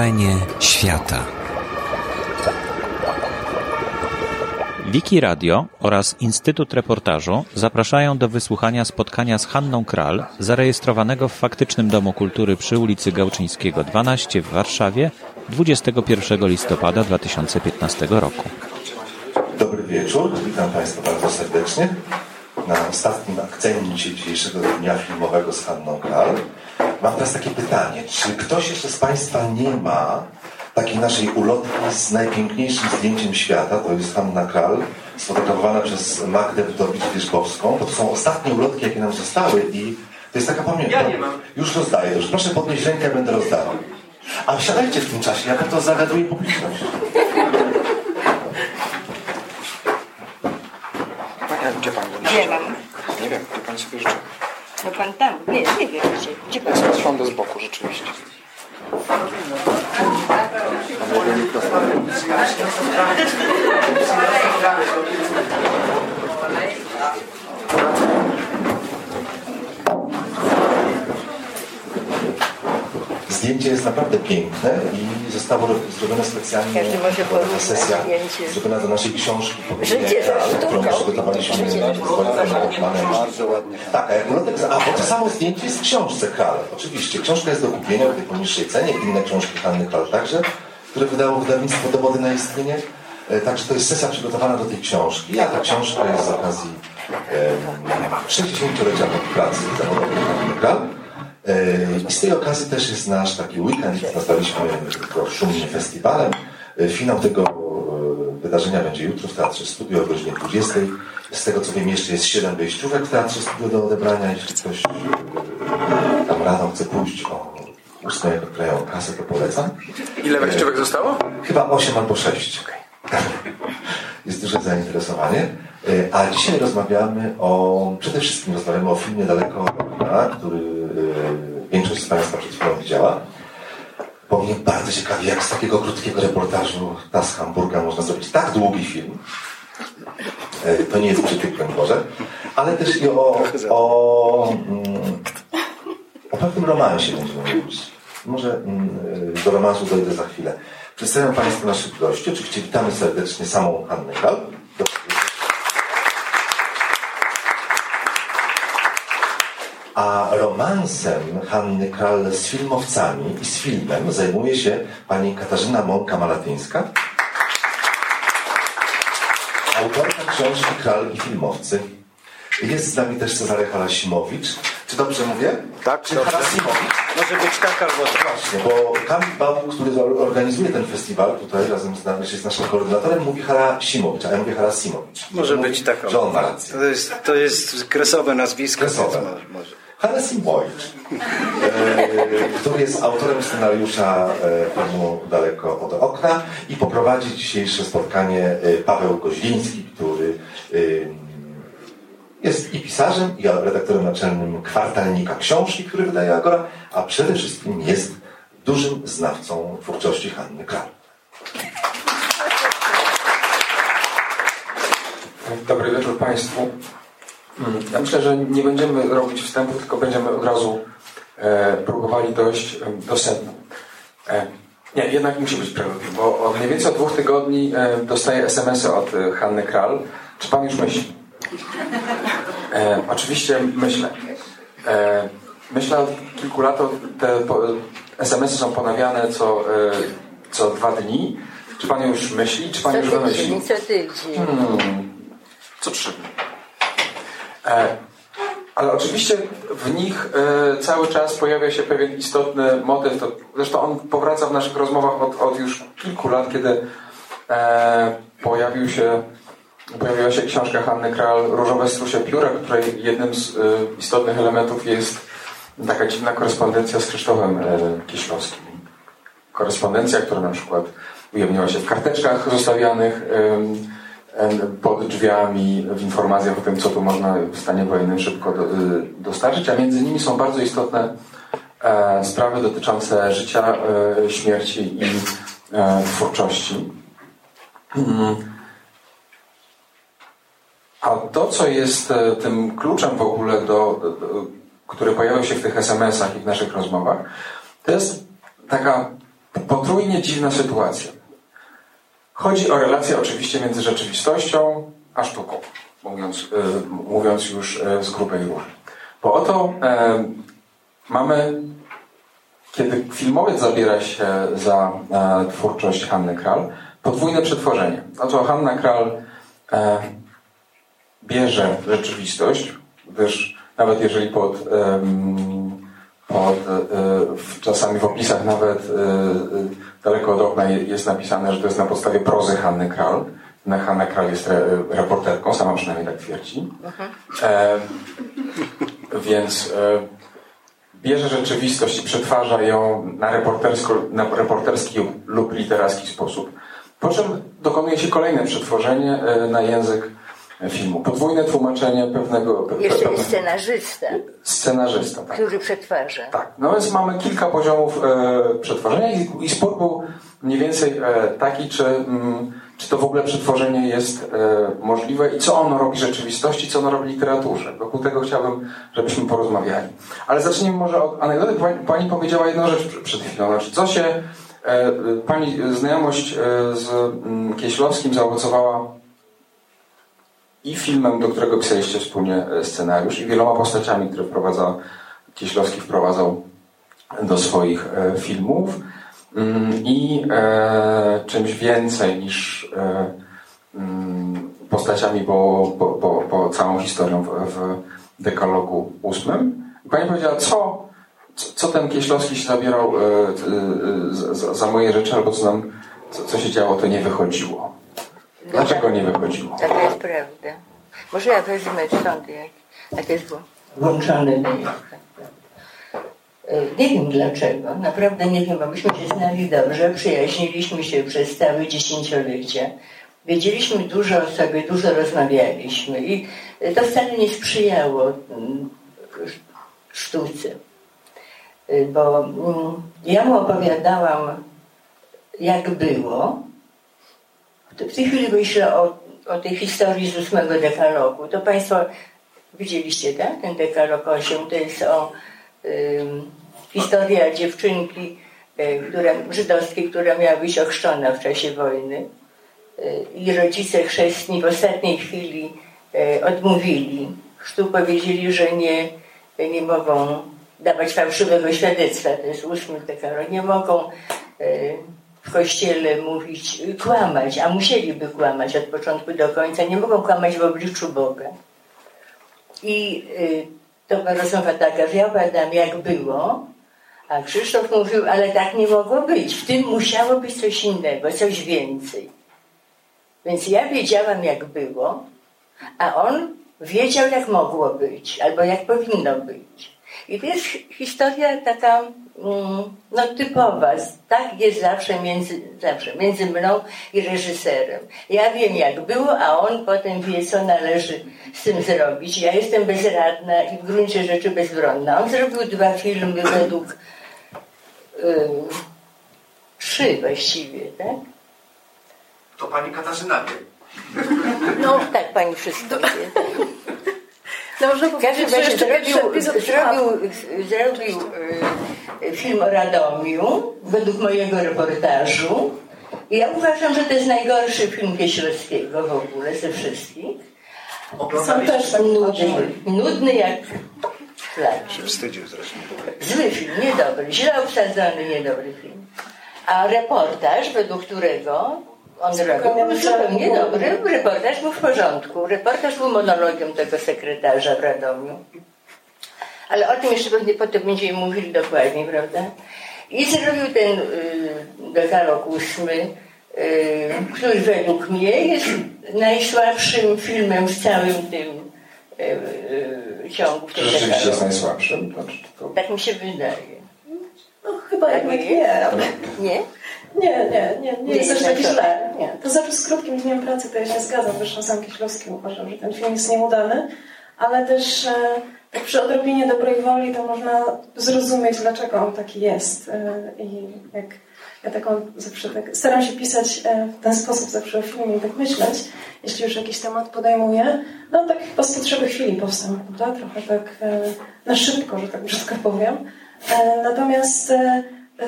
Wrażenie świata. Wiki Radio oraz Instytut Reportażu zapraszają do wysłuchania spotkania z Hanną Kral, zarejestrowanego w faktycznym Domu Kultury przy ulicy Gałczyńskiego 12 w Warszawie 21 listopada 2015 roku. Dobry wieczór, witam Państwa bardzo serdecznie na ostatnim akcencie dzisiejszego dnia filmowego z Hanną Kral. Mam teraz takie pytanie, czy ktoś jeszcze z Państwa nie ma takiej naszej ulotki z najpiękniejszym zdjęciem świata, to jest Hanna Kral, sfotografowana przez Magdę Wdowicz-Wierzbowską. To są ostatnie ulotki, jakie nam zostały i to jest taka pamięć. Ja nie mam. Już rozdaję. Już proszę podnieść rękę, będę rozdawał. A siadajcie w tym czasie, ja to zagaduję publiczność. Panie, gdzie pan go Gdzie mam? Nie wiem, gdzie pan sobie życzy. No pan tam, nie, nie wiem gdzie. Gdzie pan? Teraz siądę z boku, rzeczywiście. Zdjęcie jest naprawdę piękne i zostało zrobione specjalnie. Taka sesja zrobiona do naszej książki którą przygotowaliśmy. Bardzo ładnie. Tak, a jak ulotek, a bo to samo zdjęcie jest w książce Kral. Oczywiście, książka jest do kupienia w tej poniższej cenie, inne książki Hanny Kral także, które wydało wydawnictwo Dowody na istnienie. E, Także to jest sesja przygotowana do tej książki, a ta książka jest z okazji e, 60-lecia pracy zawodowej Kral. E, I z tej okazji też jest nasz taki weekend, nazwaliśmy go szumnie festiwalem. E, Finał tego wydarzenia będzie jutro w Teatrze Studio o godzinie 20. Z tego co wiem jeszcze jest 7 wejściówek w Teatrze Studio do odebrania. Jeśli ktoś tam rano chce pójść o 8 jak odkleją kasę, to polecam. Ile wejściówek zostało? Chyba 8 albo 6. Jest duże zainteresowanie. E, A dzisiaj rozmawiamy o, przede wszystkim rozmawiamy o filmie Daleko od okna, który e, większość z Państwa przed chwilą widziała. Bo mnie bardzo ciekawi, jak z takiego krótkiego reportażu ta z Hamburga można zrobić tak długi film. E, To nie jest przytyk, broń Boże. Ale też i o, o, mm, o pewnym romansie będziemy mówić. Może mm, y, do romansu dojdę za chwilę. Przedstawiam Państwu naszych gości. Oczywiście witamy serdecznie samą Hannę Kral. A romansem Hanny Kral z filmowcami i z filmem zajmuje się pani Katarzyna Mąka-Malatyńska, autorka książki Kral i filmowcy. Jest z nami też Cezary Harasimowicz. Czy dobrze mówię? Tak, Czy dobrze. Harasimowicz? Może być tak albo tak. Właśnie, bo Kamil Babu, który organizuje ten festiwal tutaj razem z nami, jest naszym koordynatorem, mówi Harasimowicz, a ja mówię Harasimowicz. Może Mówi, być tak. Że on ma rację. To jest, to jest kresowe nazwisko. Kresowe. więc Może, może. Harasimowicz, e, który jest autorem scenariusza e, filmu Daleko od okna i poprowadzi dzisiejsze spotkanie e, Paweł Koźliński, który jest i pisarzem, i redaktorem naczelnym kwartalnika książki, który wydaje Agora, a przede wszystkim jest dużym znawcą twórczości Hanny Kral. Dobry wieczór Państwu. Mm, Ja myślę, że nie będziemy robić wstępu, tylko będziemy od razu e, próbowali dojść do sedna. E, nie, jednak musi być preludium, bo od mniej więcej od dwóch tygodni e, dostaję SMS-y od Hanny Kral. Czy Pan już myśli? E, oczywiście myślę. E, myślę od kilku lat, te po, SMS-y są ponawiane co, e, co dwa dni. Czy Pan już myśli, czy Pan już tydzień, co tydzień. Hmm, co trzy. E, ale oczywiście w nich e, cały czas pojawia się pewien istotny motyw. To, zresztą on powraca w naszych rozmowach od, od już kilku lat, kiedy e, pojawił się, pojawiła się książka Hanny Kral Różowe strusie pióra, której jednym z e, istotnych elementów jest taka dziwna korespondencja z Krzysztofem e, Kieślowskim. Korespondencja, która na przykład ujawniła się w karteczkach zostawianych em, pod drzwiami, w informacjach o tym, co tu można w stanie wojennym szybko do, y, dostarczyć, a między nimi są bardzo istotne e, sprawy dotyczące życia, e, śmierci i twórczości. Mm. A to, co jest e, tym kluczem w ogóle, do, do, który pojawił się w tych SMS-ach i w naszych rozmowach, to jest taka potrójnie dziwna sytuacja. Chodzi o relację oczywiście między rzeczywistością a sztuką, mówiąc, y, mówiąc już y, z grubej rury. Bo oto e, mamy, kiedy filmowiec zabiera się za e, twórczość Hanny Kral, podwójne przetworzenie. Oto Hanna Kral e, bierze rzeczywistość, gdyż nawet jeżeli pod, pod czasami w opisach nawet daleko od okna jest napisane, że to jest na podstawie prozy Hanny Kral, Hanna Kral jest re, reporterką, sama przynajmniej tak twierdzi. E, więc e, bierze rzeczywistość i przetwarza ją na, na reporterski lub literacki sposób. Po czym dokonuje się kolejne przetworzenie e, na język filmu. Podwójne tłumaczenie pewnego... Jeszcze jest scenarzysta. Scenarzysta, tak. Który przetwarza. Tak. No więc mamy kilka poziomów e, przetwarzania i, i spór był mniej więcej e, taki, czy... Mm, czy to w ogóle przetworzenie jest e, możliwe i co ono robi rzeczywistości, co ono robi literaturze. Wokół tego chciałbym, żebyśmy porozmawiali. Ale zacznijmy może od anegdoty. Pani, pani powiedziała jedną rzecz przed chwilą. Znaczy, co się e, Pani znajomość e, z mm, Kieślowskim zaowocowała i filmem, do którego pisaliście wspólnie e, scenariusz, i wieloma postaciami, które wprowadza, Kieślowski wprowadzał do swoich e, filmów. Mm, i e, czymś więcej niż e, mm, postaciami, bo, bo, bo, bo całą historią w, w dekalogu ósmym. I pani powiedziała, co, co ten Kieślowski się zabierał e, e, za, za, moje rzeczy, albo co, nam, co, co się działo, to nie wychodziło. Dlaczego nie wychodziło? Taka jest prawda. Może ja wezmę stąd, jak, jak jest włączony E, nie wiem dlaczego, naprawdę nie wiem, bo myśmy się znali dobrze, przyjaźniliśmy się przez całe dziesięciolecia. Wiedzieliśmy dużo o sobie, dużo rozmawialiśmy i to wcale nie sprzyjało mm, sztuce. Bo mm, ja mu opowiadałam, jak było. W tej chwili myślę o, o tej historii z ósmego dekalogu. To Państwo widzieliście, tak? Ten dekalog 8 to jest o historia dziewczynki e, która, żydowskiej, która miała być ochrzczona w czasie wojny. E, I rodzice chrzestni w ostatniej chwili e, odmówili. Chrztu powiedzieli, że nie, nie mogą dawać fałszywego świadectwa. To jest ósmy dekalog. Nie mogą w kościele mówić, kłamać, a musieliby kłamać od początku do końca. Nie mogą kłamać w obliczu Boga. I to była rozmowa taka, ja opowiadam jak było, a Krzysztof mówił, ale tak nie mogło być. W tym musiało być coś innego, coś więcej. Więc ja wiedziałam, jak było, a on wiedział, jak mogło być, albo jak powinno być. I to jest historia taka no, typowa. Tak jest zawsze między, zawsze między mną i reżyserem. Ja wiem, jak było, a on potem wie, co należy z tym zrobić. Ja jestem bezradna i w gruncie rzeczy bezbronna. On zrobił dwa filmy według trzy właściwie, tak? To pani Katarzyna wie. No tak, pani wszystko wie. No, można każdym razie zrobił, zrobił, zrobił y, film o Radomiu według mojego reportażu. I ja uważam, że to jest najgorszy film Kieślowskiego w ogóle ze wszystkich. Są też nudny, nudny jak. Się wstydził zresztą. Zły film, niedobry, źle obsadzony, niedobry film. A reportaż, według którego on robił, zupełnie dobry. Reportaż był w porządku. Reportaż był monologiem tego sekretarza w Radomiu. Ale o tym jeszcze pewnie potem będziemy mówili dokładnie, prawda? I zrobił ten y, dekalog ósmy, y, który według mnie jest najsłabszym filmem w całym tym y, y, ciągu. Czy rzeczywiście jest najsłabszym? To... Tak mi się wydaje. No chyba tak jednak nie. Nie? Nie, nie, nie, nie, nie jest aż tak źle. Nie. To znaczy z krótkim dniem pracy to ja się zgadzam. Zresztą sam Kieślowski uważał, że ten film jest nieudany, ale też e, tak przy odrobinie dobrej woli to można zrozumieć, dlaczego on taki jest. E, I jak ja taką zawsze tak staram się pisać e, w ten sposób zawsze o filmie i tak myśleć, jeśli już jakiś temat podejmuję, no tak chyba z potrzeby chwili powstał, prawda? Trochę tak na szybko, że tak brzydko powiem. Natomiast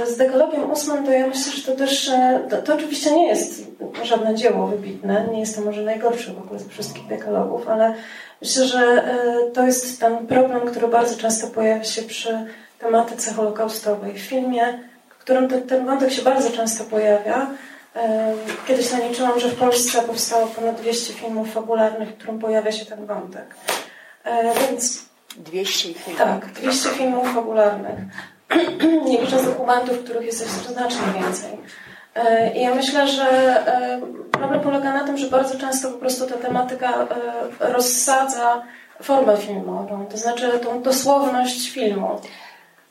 z dekalogiem ósmym to ja myślę, że to też, to, to, oczywiście nie jest żadne dzieło wybitne, nie jest to może najgorsze w ogóle z wszystkich dekalogów, ale myślę, że to jest ten problem, który bardzo często pojawia się przy tematyce holokaustowej. W filmie, w którym ten, ten wątek się bardzo często pojawia, Kiedyś naliczyłam, że w Polsce powstało ponad 200 filmów fabularnych, w którym pojawia się ten wątek. Więc 200 filmów? Tak, 200 filmów fabularnych. Licząc dokumentów, których jest znacznie więcej. I ja myślę, że problem polega na tym, że bardzo często po prostu ta tematyka rozsadza formę filmową, to znaczy tą dosłowność filmu.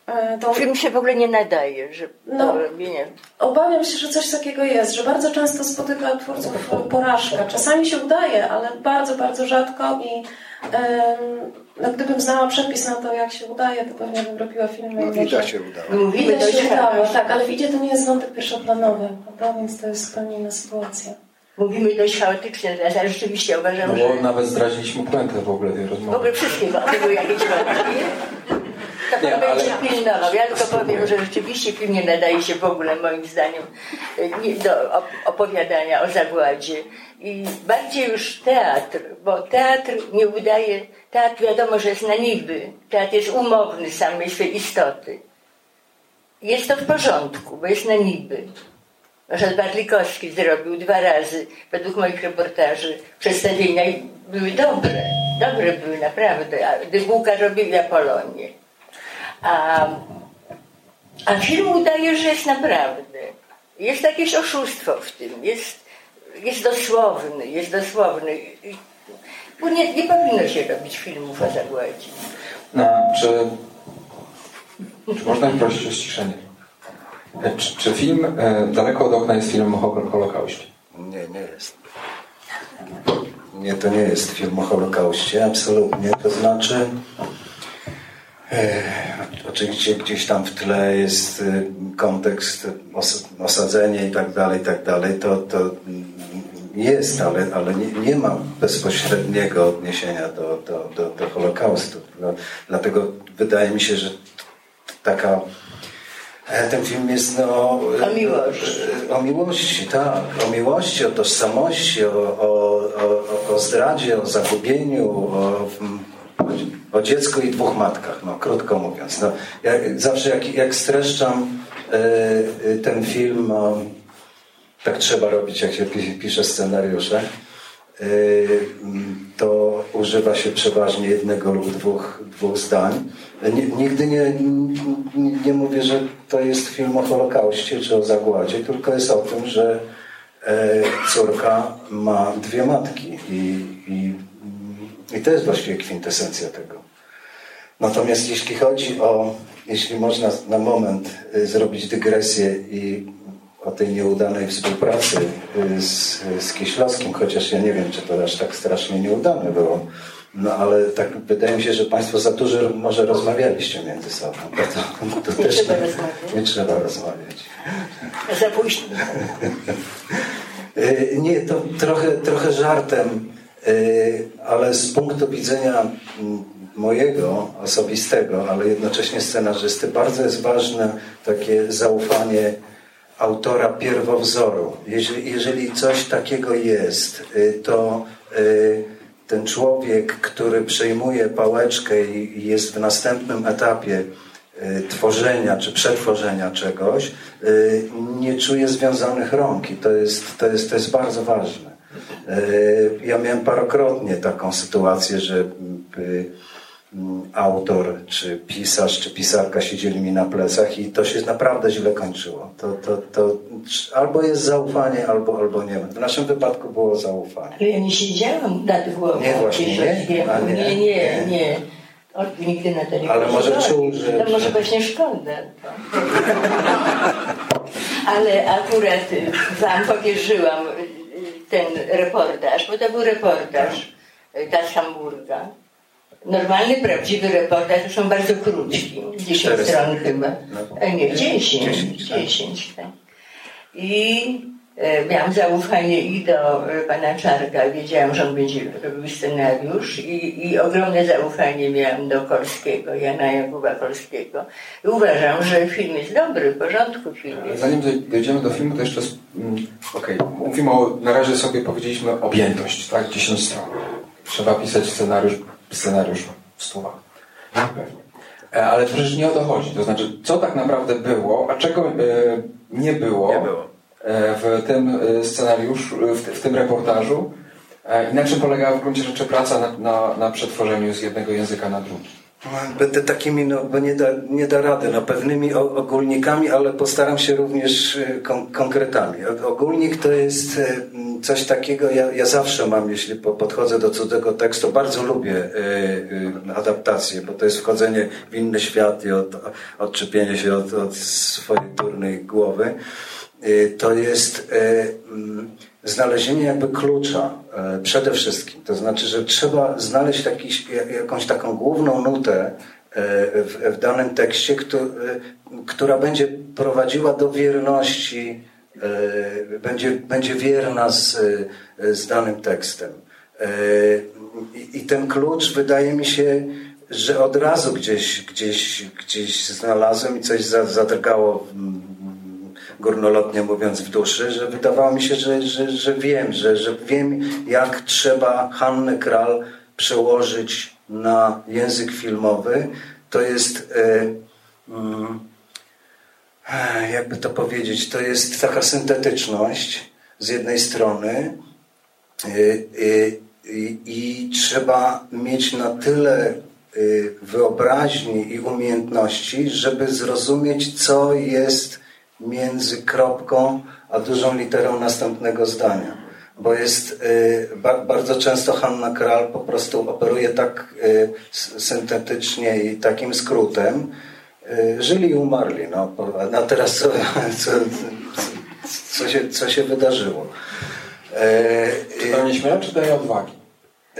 E, to... Film się w ogóle nie nadaje, że no, robienie. Obawiam się, że coś takiego jest, że bardzo często spotyka twórców porażka. Czasami się udaje, ale bardzo, bardzo rzadko i no, gdybym znała przepis na to, jak się udaje, to pewnie bym robiła filmy. No, Wida się udało. No, Wida się udało, tak, ale w Widzie to nie jest wątek pierwszoplanowy, prawda? więc to jest zupełnie inna sytuacja. Mówimy dość chaotycznie, ale rzeczywiście uważam, no, bo że... nawet zdradziliśmy puentę w ogóle tej rozmowy. W ogóle wszystkie były jakieś wątki. To pan nie, będzie ale... pilnował. Ja tylko powiem, że rzeczywiście film nie nadaje się w ogóle, moim zdaniem, do opowiadania o zagładzie. I bardziej już teatr, bo teatr nie udaje, teatr wiadomo, że jest na niby. Teatr jest umowny samej swej istoty. Jest to w porządku, bo jest na niby. Ryszard Bartlikowski zrobił dwa razy, według moich reportaży, przedstawienia i były dobre. Dobre były naprawdę. Dybułka robił Apolonię. A, a film udaje, że jest naprawdę. Jest jakieś oszustwo w tym. Jest, jest dosłowny, jest dosłowny. Bo nie, nie powinno się robić filmów o zagładzie. No, czy, czy można prosić o ściszenie? Czy, czy film e, Daleko od okna jest filmem o Holokauście? Nie, nie jest. Nie, to nie jest film o Holokauście, absolutnie. To znaczy, e, oczywiście gdzieś tam w tle jest e, kontekst, os, osadzenie i tak dalej, i tak dalej. To, to jest, ale, ale nie, nie ma bezpośredniego odniesienia do, do, do, do Holokaustu. No, dlatego wydaje mi się, że taka E, ten film jest no, o miłości. E, o miłości, tak. O miłości, o tożsamości, o, o, o, o zdradzie, o zagubieniu, o, o dziecku i dwóch matkach, no, krótko mówiąc. No, jak, zawsze jak, jak streszczam y, ten film, no, tak trzeba robić, jak się pisze scenariusze, y, to używa się przeważnie jednego lub dwóch, dwóch zdań. Nigdy nie, nie mówię, że to jest film o Holokauście czy o zagładzie, tylko jest o tym, że e, córka ma dwie matki i, i, i to jest właściwie kwintesencja tego. Natomiast jeśli chodzi o, jeśli można na moment e, zrobić dygresję i o tej nieudanej współpracy e, z, z Kieślowskim, chociaż ja nie wiem, czy to aż tak strasznie nieudane było, no ale tak wydaje mi się, że Państwo za dużo może rozmawialiście między sobą. To, to nie też trzeba nie, rozmawiać. Nie trzeba rozmawiać. Za późno. Y, nie, to trochę, trochę żartem, y, ale z punktu widzenia mm, mojego osobistego, ale jednocześnie scenarzysty, bardzo jest ważne takie zaufanie autora pierwowzoru. Jeżeli, jeżeli coś takiego jest, y, to ten człowiek, który przejmuje pałeczkę i jest w następnym etapie y, tworzenia czy przetworzenia czegoś, y, nie czuje związanych rąk i to jest, to jest, to jest bardzo ważne. Y, ja miałem parokrotnie taką sytuację, że Mm, autor, czy pisarz, czy pisarka siedzieli mi na plecach i to się naprawdę źle kończyło. To, to, to albo jest zaufanie, albo, albo nie. W naszym wypadku było zaufanie. Ale ja nie siedziałam nad głową. Nie, właśnie nie. nie, nie, nie. nie. O, nigdy na to nie Ale może czuł, że... To może właśnie szkoda. Ale akurat wam powierzyłam ten reportaż, bo to był reportaż ta Hamburga Normalny, prawdziwy reportaż to są bardzo krótki, 10 stron chyba. No. E, nie, 10. 10, 10 tak. I miałam zaufanie i do e, pana Czarka, wiedziałam, że on będzie robił scenariusz i, i ogromne zaufanie miałam do Kolskiego, Jana Jakuba Kolskiego. I uważam, że film jest dobry, w porządku film jest. Zanim doj- dojdziemy do filmu, to jeszcze... mm, Okej, mówimy o... Na razie sobie powiedzieliśmy objętość, tak? 10 stron. Trzeba pisać scenariusz, scenariusz w. Pewnie. E, Ale przecież nie o to chodzi. To znaczy, co tak naprawdę było, a czego e, nie było, Nie było. E, w tym e, scenariuszu, w, w tym reportażu e, i na czym polegała w gruncie rzeczy praca na, na, na przetworzeniu z jednego języka na drugi. Będę takimi, no, bo nie da, nie da rady, no, pewnymi ogólnikami, ale postaram się również kon, konkretami. Ogólnik to jest coś takiego, ja, ja zawsze mam, jeśli po- podchodzę do cudzego tekstu, bardzo lubię adaptację, bo to jest wchodzenie w inny świat i od, odczepienie się od, od swojej turnej głowy. Y, To jest y, mm, znalezienie jakby klucza y, przede wszystkim. To znaczy, że trzeba znaleźć jakiś, ja- jakąś taką główną nutę w, w danym tekście, któ- y, która będzie prowadziła do wierności, będzie, będzie wierna z, z danym tekstem. I, I ten klucz wydaje mi się, że od razu gdzieś, gdzieś, gdzieś znalazłem i coś za- zadrgało górnolotnie mówiąc w duszy, że wydawało mi się, że, że, że wiem, że, że wiem jak trzeba Hannę Kral przełożyć na język filmowy. To jest e, mm, e, jakby to powiedzieć, to jest taka syntetyczność z jednej strony y, i, i trzeba mieć na tyle wyobraźni i umiejętności, żeby zrozumieć, co jest między kropką a dużą literą następnego zdania. Bo jest y, ba, bardzo często Hanna Kral po prostu operuje tak y, syntetycznie i takim skrótem, y, żyli i umarli. No, a teraz co, co, co, się, co się wydarzyło? To nie śmieje, czy daje odwagi?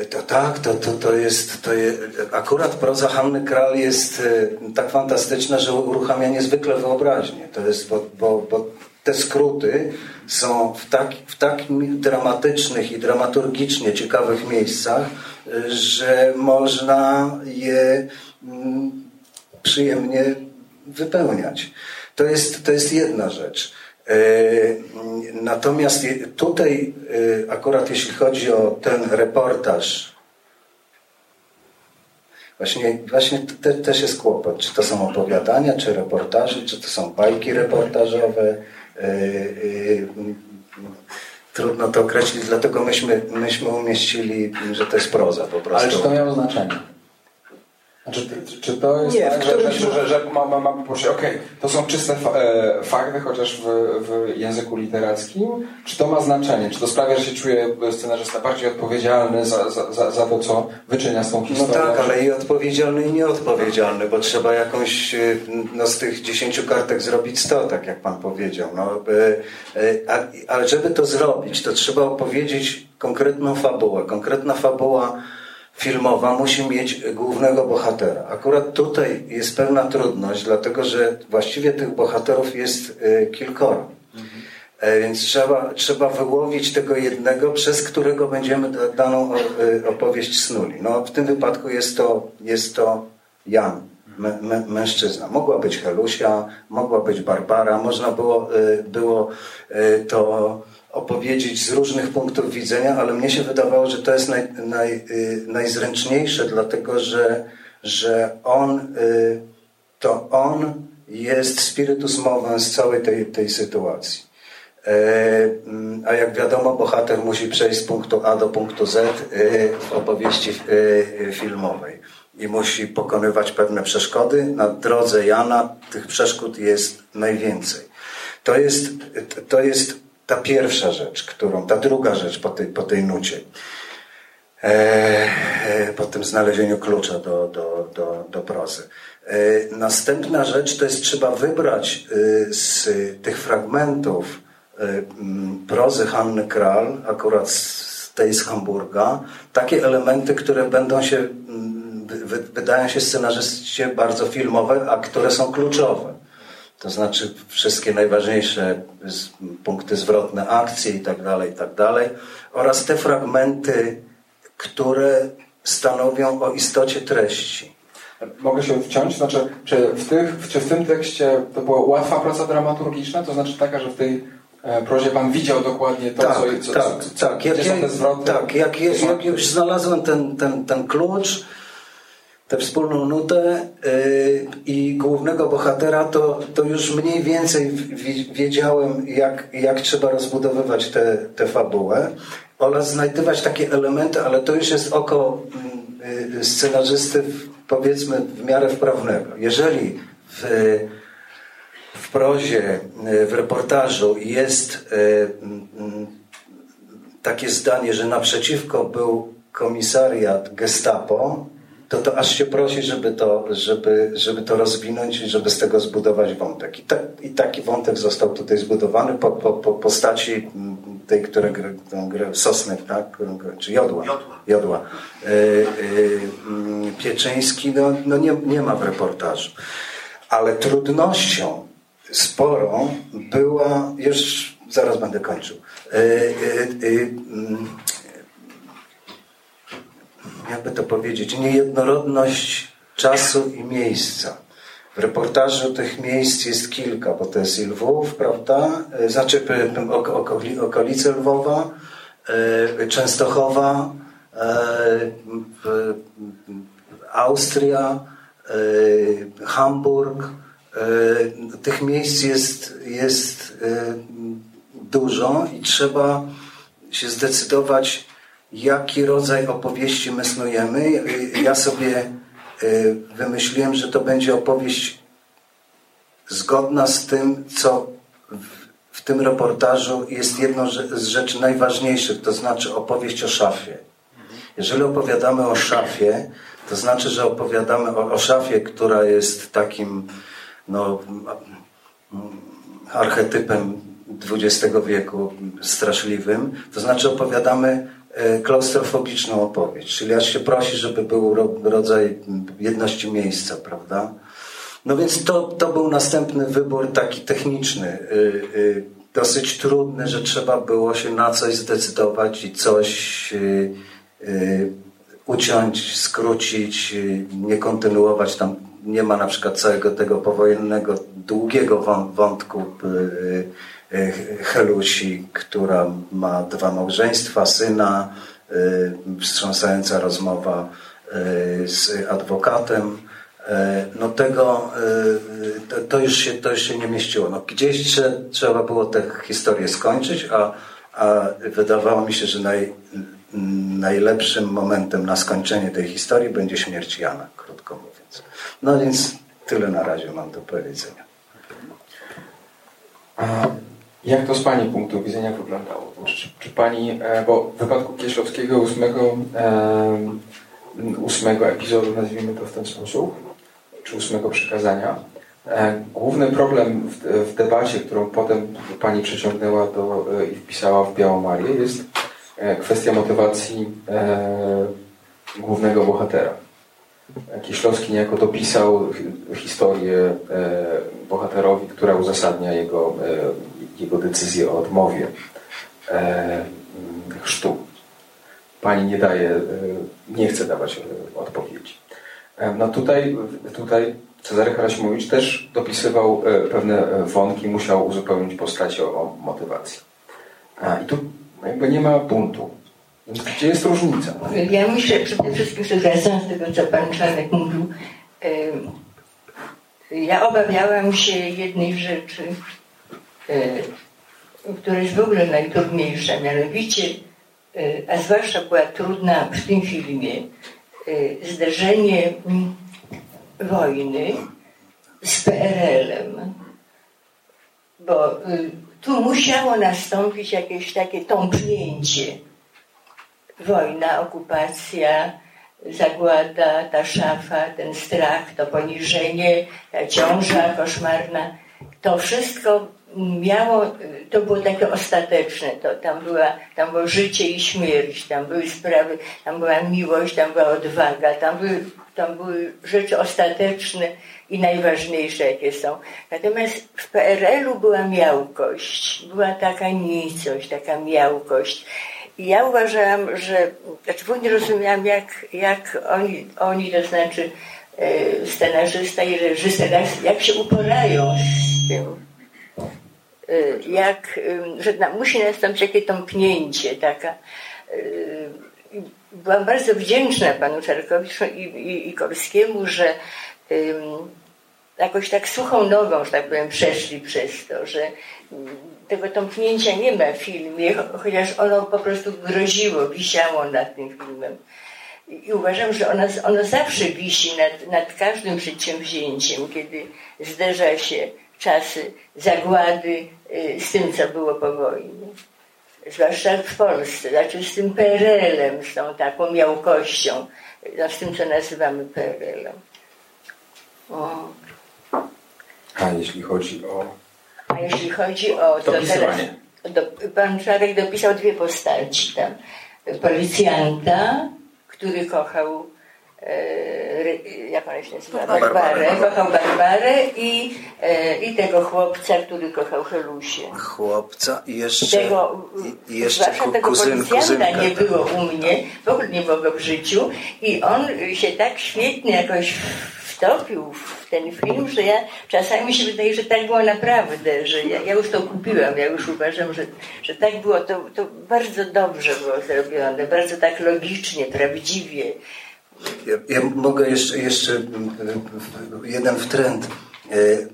To tak, to, to, to jest, to jest. Akurat proza Hanny Kral jest e, tak fantastyczna, że uruchamia niezwykle wyobraźnię. To jest, bo, bo, bo te skróty są w tak, w tak dramatycznych i dramaturgicznie ciekawych miejscach, e, że można je mm, przyjemnie wypełniać. To jest, to jest jedna rzecz. E, Natomiast tutaj, e, akurat jeśli chodzi o ten reportaż, właśnie, właśnie te, też jest kłopot. Czy to są opowiadania, czy reportaże, czy to są bajki reportażowe. E, Trudno to określić, dlatego myśmy, myśmy umieścili, że to jest proza po prostu. Ale czy to miało znaczenie? Czy, czy to jest Nie, tak, że, że, że, że, że ma, ma, okej, to są czyste fa e, fakty, chociaż w, w języku literackim? Czy to ma znaczenie? Czy to sprawia, że się czuje scenarzysta bardziej odpowiedzialny za, za, za, za to, co wyczynia z tą No historią? tak, ale i odpowiedzialny i nieodpowiedzialny, bo trzeba jakąś y, no, z tych dziesięciu kartek zrobić sto, tak jak pan powiedział. No, a, ale żeby to zrobić, to trzeba opowiedzieć konkretną fabułę. Konkretna fabuła filmowa musi mieć głównego bohatera. Akurat tutaj jest pewna trudność, dlatego że właściwie tych bohaterów jest y, kilkoro. E, Więc trzeba, trzeba wyłowić tego jednego, przez którego będziemy da- daną y, opowieść snuli. No, w tym wypadku jest to, jest to Jan, mę- mę- mężczyzna. Mogła być Helusia, mogła być Barbara, można było, y, było to opowiedzieć z różnych punktów widzenia, ale mnie się wydawało, że to jest naj, naj, y, najzręczniejsze, dlatego że, że on, y, to on jest spiritus movens całej tej, tej sytuacji. E, mm, A jak wiadomo, bohater musi przejść z punktu A do punktu Z e, w opowieści filmowej i musi pokonywać pewne przeszkody. Na drodze Jana tych przeszkód jest najwięcej. To jest, to jest ta pierwsza rzecz, którą, ta druga rzecz po tej, po tej nucie. E, e, po tym znalezieniu klucza do, do, do, do prozy. E, Następna rzecz to jest trzeba wybrać e, z tych fragmentów m, prozy Hanny Kral, akurat z tej z Hamburga, takie elementy, które będą się, wy- wydają się scenarzyście bardzo filmowe, a które są kluczowe. To znaczy wszystkie najważniejsze punkty zwrotne akcji i tak dalej, i tak dalej, oraz te fragmenty, które stanowią o istocie treści. Mogę się wciąć? Znaczy, czy w, tych, czy w tym tekście to była łatwa praca dramaturgiczna? To znaczy taka, że w tej e, prozie Pan widział dokładnie to, tak, co, co, tak, co, tak. Jak, te zwroty? Tak, jak, jak, jak już znalazłem ten, ten, ten klucz, tę wspólną nutę yy, i głównego bohatera, to, to już mniej więcej wiedziałem, jak, jak trzeba rozbudowywać tę fabułę oraz znajdywać takie elementy, ale to już jest oko yy, scenarzysty, powiedzmy, w miarę wprawnego. Jeżeli w, w prozie, yy, w reportażu jest yy, takie zdanie, że naprzeciwko był komisariat Gestapo, to, to aż się prosi, żeby to, żeby, żeby to rozwinąć i żeby z tego zbudować wątek. I, ta, i taki wątek został tutaj zbudowany po, po, po postaci tej, która gra, gra Sosnek, tak? czy Jodła. Jodła. Jodła. E, e, Pieczyński no, no nie, nie ma w reportażu. Ale trudnością sporą była, już zaraz będę kończył, e, e jakby to powiedzieć, niejednorodność czasu i miejsca. W reportażu tych miejsc jest kilka, bo to jest i Lwów, prawda? Znaczy okolice Lwowa, e, Częstochowa, e, Austria, Hamburg. Tych miejsc jest, jest dużo i trzeba się zdecydować, jaki rodzaj opowieści my snujemy. Ja sobie y, wymyśliłem, że to będzie opowieść zgodna z tym, co w tym reportażu jest jedną z rzeczy najważniejszych, to znaczy opowieść o szafie. Jeżeli opowiadamy o szafie, to znaczy, że opowiadamy o, o szafie, która jest takim no, archetypem XX wieku straszliwym, to znaczy opowiadamy E, klaustrofobiczną opowieść, czyli aż się prosi, żeby był rodzaj jedności miejsca, prawda? No więc to, to był następny wybór taki techniczny, e, e, dosyć trudny, że trzeba było się na coś zdecydować i coś uciąć, skrócić, nie kontynuować tam. Nie ma na przykład całego tego powojennego, długiego wątku E, Helusi, która ma dwa małżeństwa, syna, e, wstrząsająca rozmowa e, z adwokatem. No tego, to już się, to już się nie mieściło. No gdzieś trzeba było tę historię skończyć, a, a wydawało mi się, że naj, najlepszym momentem na skończenie tej historii będzie śmierć Jana, krótko mówiąc. No więc tyle na razie mam do powiedzenia. Jak to z Pani punktu widzenia wyglądało? Czy, czy Pani, e, bo w wypadku Kieślowskiego ósmego, ósmego epizodu, nazwijmy to w ten sposób, czy ósmego przekazania, e, główny problem w, w debacie, którą potem Pani przeciągnęła do, e, i wpisała w Białą Marię, jest kwestia motywacji głównego bohatera. Kieślowski niejako dopisał historię bohaterowi, która uzasadnia jego jego decyzję o odmowie e, chrztu. Pani nie daje, e, nie chce dawać e, odpowiedzi. No tutaj, tutaj Cezary Harasimowicz też dopisywał pewne wątki, musiał uzupełnić postacie o, o motywację. A, I tu jakby nie ma buntu. Gdzie jest różnica? Ja myślę przede wszystkim, że wracając do tego, co pan Czarnek mówił, ja obawiałam się jednej rzeczy, E, która jest w ogóle najtrudniejsza, mianowicie, e, a zwłaszcza była trudna w tym filmie, e, zdarzenie mm, wojny z PRL-em. Bo tu musiało nastąpić jakieś takie tąpnięcie. Wojna, okupacja, zagłada, ta szafa, ten strach, to poniżenie, ta ciąża koszmarna. To wszystko miało, to było takie ostateczne, to, tam, była, tam było życie i śmierć, tam były sprawy, tam była miłość, tam była odwaga, tam były, tam były rzeczy ostateczne i najważniejsze, jakie są. Natomiast w PRL-u była miałkość, była taka nicość, taka miałkość. I ja uważałam, że, znaczy później rozumiałam, jak, jak oni, oni, to znaczy e, scenarzysta i reżyser, jak, się uporają z tym jak, że na, musi nastąpić jakieś tąpnięcie, taka. Y, byłam bardzo wdzięczna panu Czarkowiczu i, i, i Korskiemu, że jakoś tak suchą nogą, że tak powiem, przeszli przez to, że tego tąpnięcia nie ma w filmie, chociaż ono po prostu groziło, wisiało nad tym filmem. I uważam, że ono, ono zawsze wisi nad, nad każdym przedsięwzięciem, kiedy zderza się czasy zagłady y, z tym, co było po wojnie. Zwłaszcza w Polsce, znaczy z tym PRL-em, z tą taką miałkością, no, z tym, co nazywamy PRL-em. A jeśli chodzi o. A jeśli chodzi o. To teraz, do, pan Czarek dopisał dwie postaci tam. Policjanta, który kochał jak ona się nazywa? Barbarę. Kochał Barbarę i, e, i tego chłopca, który kochał Helusię. Chłopca i jeszcze, tego, i jeszcze zwłaszcza tego kuzyn, policjanta nie było u mnie, w ogóle nie było w życiu i on się tak świetnie jakoś wtopił w ten film, że ja czasami mi się wydaje, że tak było naprawdę, że ja, ja już to kupiłam, ja już uważam, że, że tak było, to, to bardzo dobrze było zrobione, bardzo tak logicznie, prawdziwie. Ja, ja, mogę jeszcze, jeszcze mm, jeden wtręt, e, e,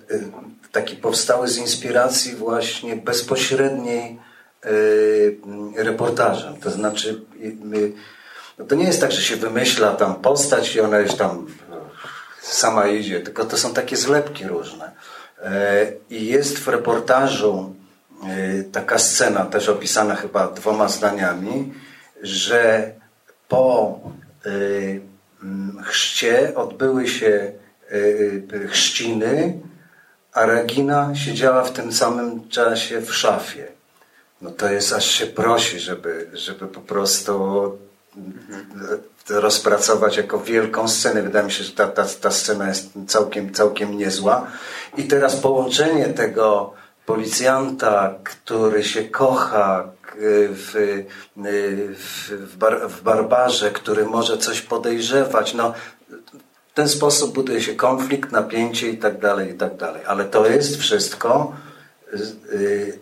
taki powstały z inspiracji właśnie bezpośredniej e, reportażem. To znaczy, no to nie jest tak, że się wymyśla tam postać i ona już tam sama idzie, tylko to są takie zlepki różne. I jest w reportażu taka scena, też opisana chyba dwoma zdaniami, że po Mm, chrzcie odbyły się y, y, chrzciny, a Regina siedziała w tym samym czasie w szafie. No to jest aż się prosi, żeby, żeby po prostu mhm. rozpracować jako wielką scenę. Wydaje mi się, że ta, ta, ta scena jest całkiem, całkiem niezła. I teraz połączenie tego policjanta, który się kocha, w, w, bar, w barbarze, który może coś podejrzewać. No, w ten sposób buduje się konflikt, napięcie i tak dalej, i tak dalej. Ale to jest wszystko y,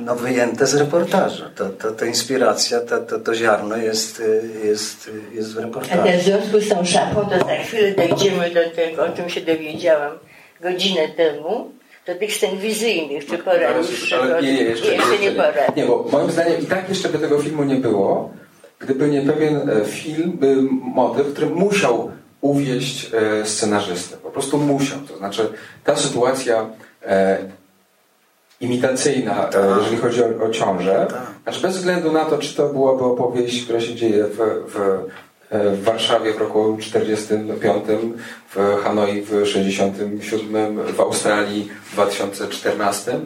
no, wyjęte z reportażu. To, to, to inspiracja, to, to, to ziarno jest, jest, jest w reportażu. A w związku z tą szafą, to za chwilę dojdziemy do tego, o czym się dowiedziałam godzinę temu, do tych scen wizyjnych, czy pora już? Ale nie, nie, jeszcze, jeszcze nie pora. Nie, bo moim zdaniem i tak jeszcze by tego filmu nie było, gdyby nie pewien e, film, by motyw, który musiał uwieść e, scenarzystę. Po prostu musiał. To znaczy ta sytuacja e, imitacyjna, e, tak. jeżeli chodzi o, o ciążę, znaczy bez względu na to, czy to byłaby opowieść, która się dzieje w, w w Warszawie w roku 45, w Hanoi w 67, w Australii w 2014.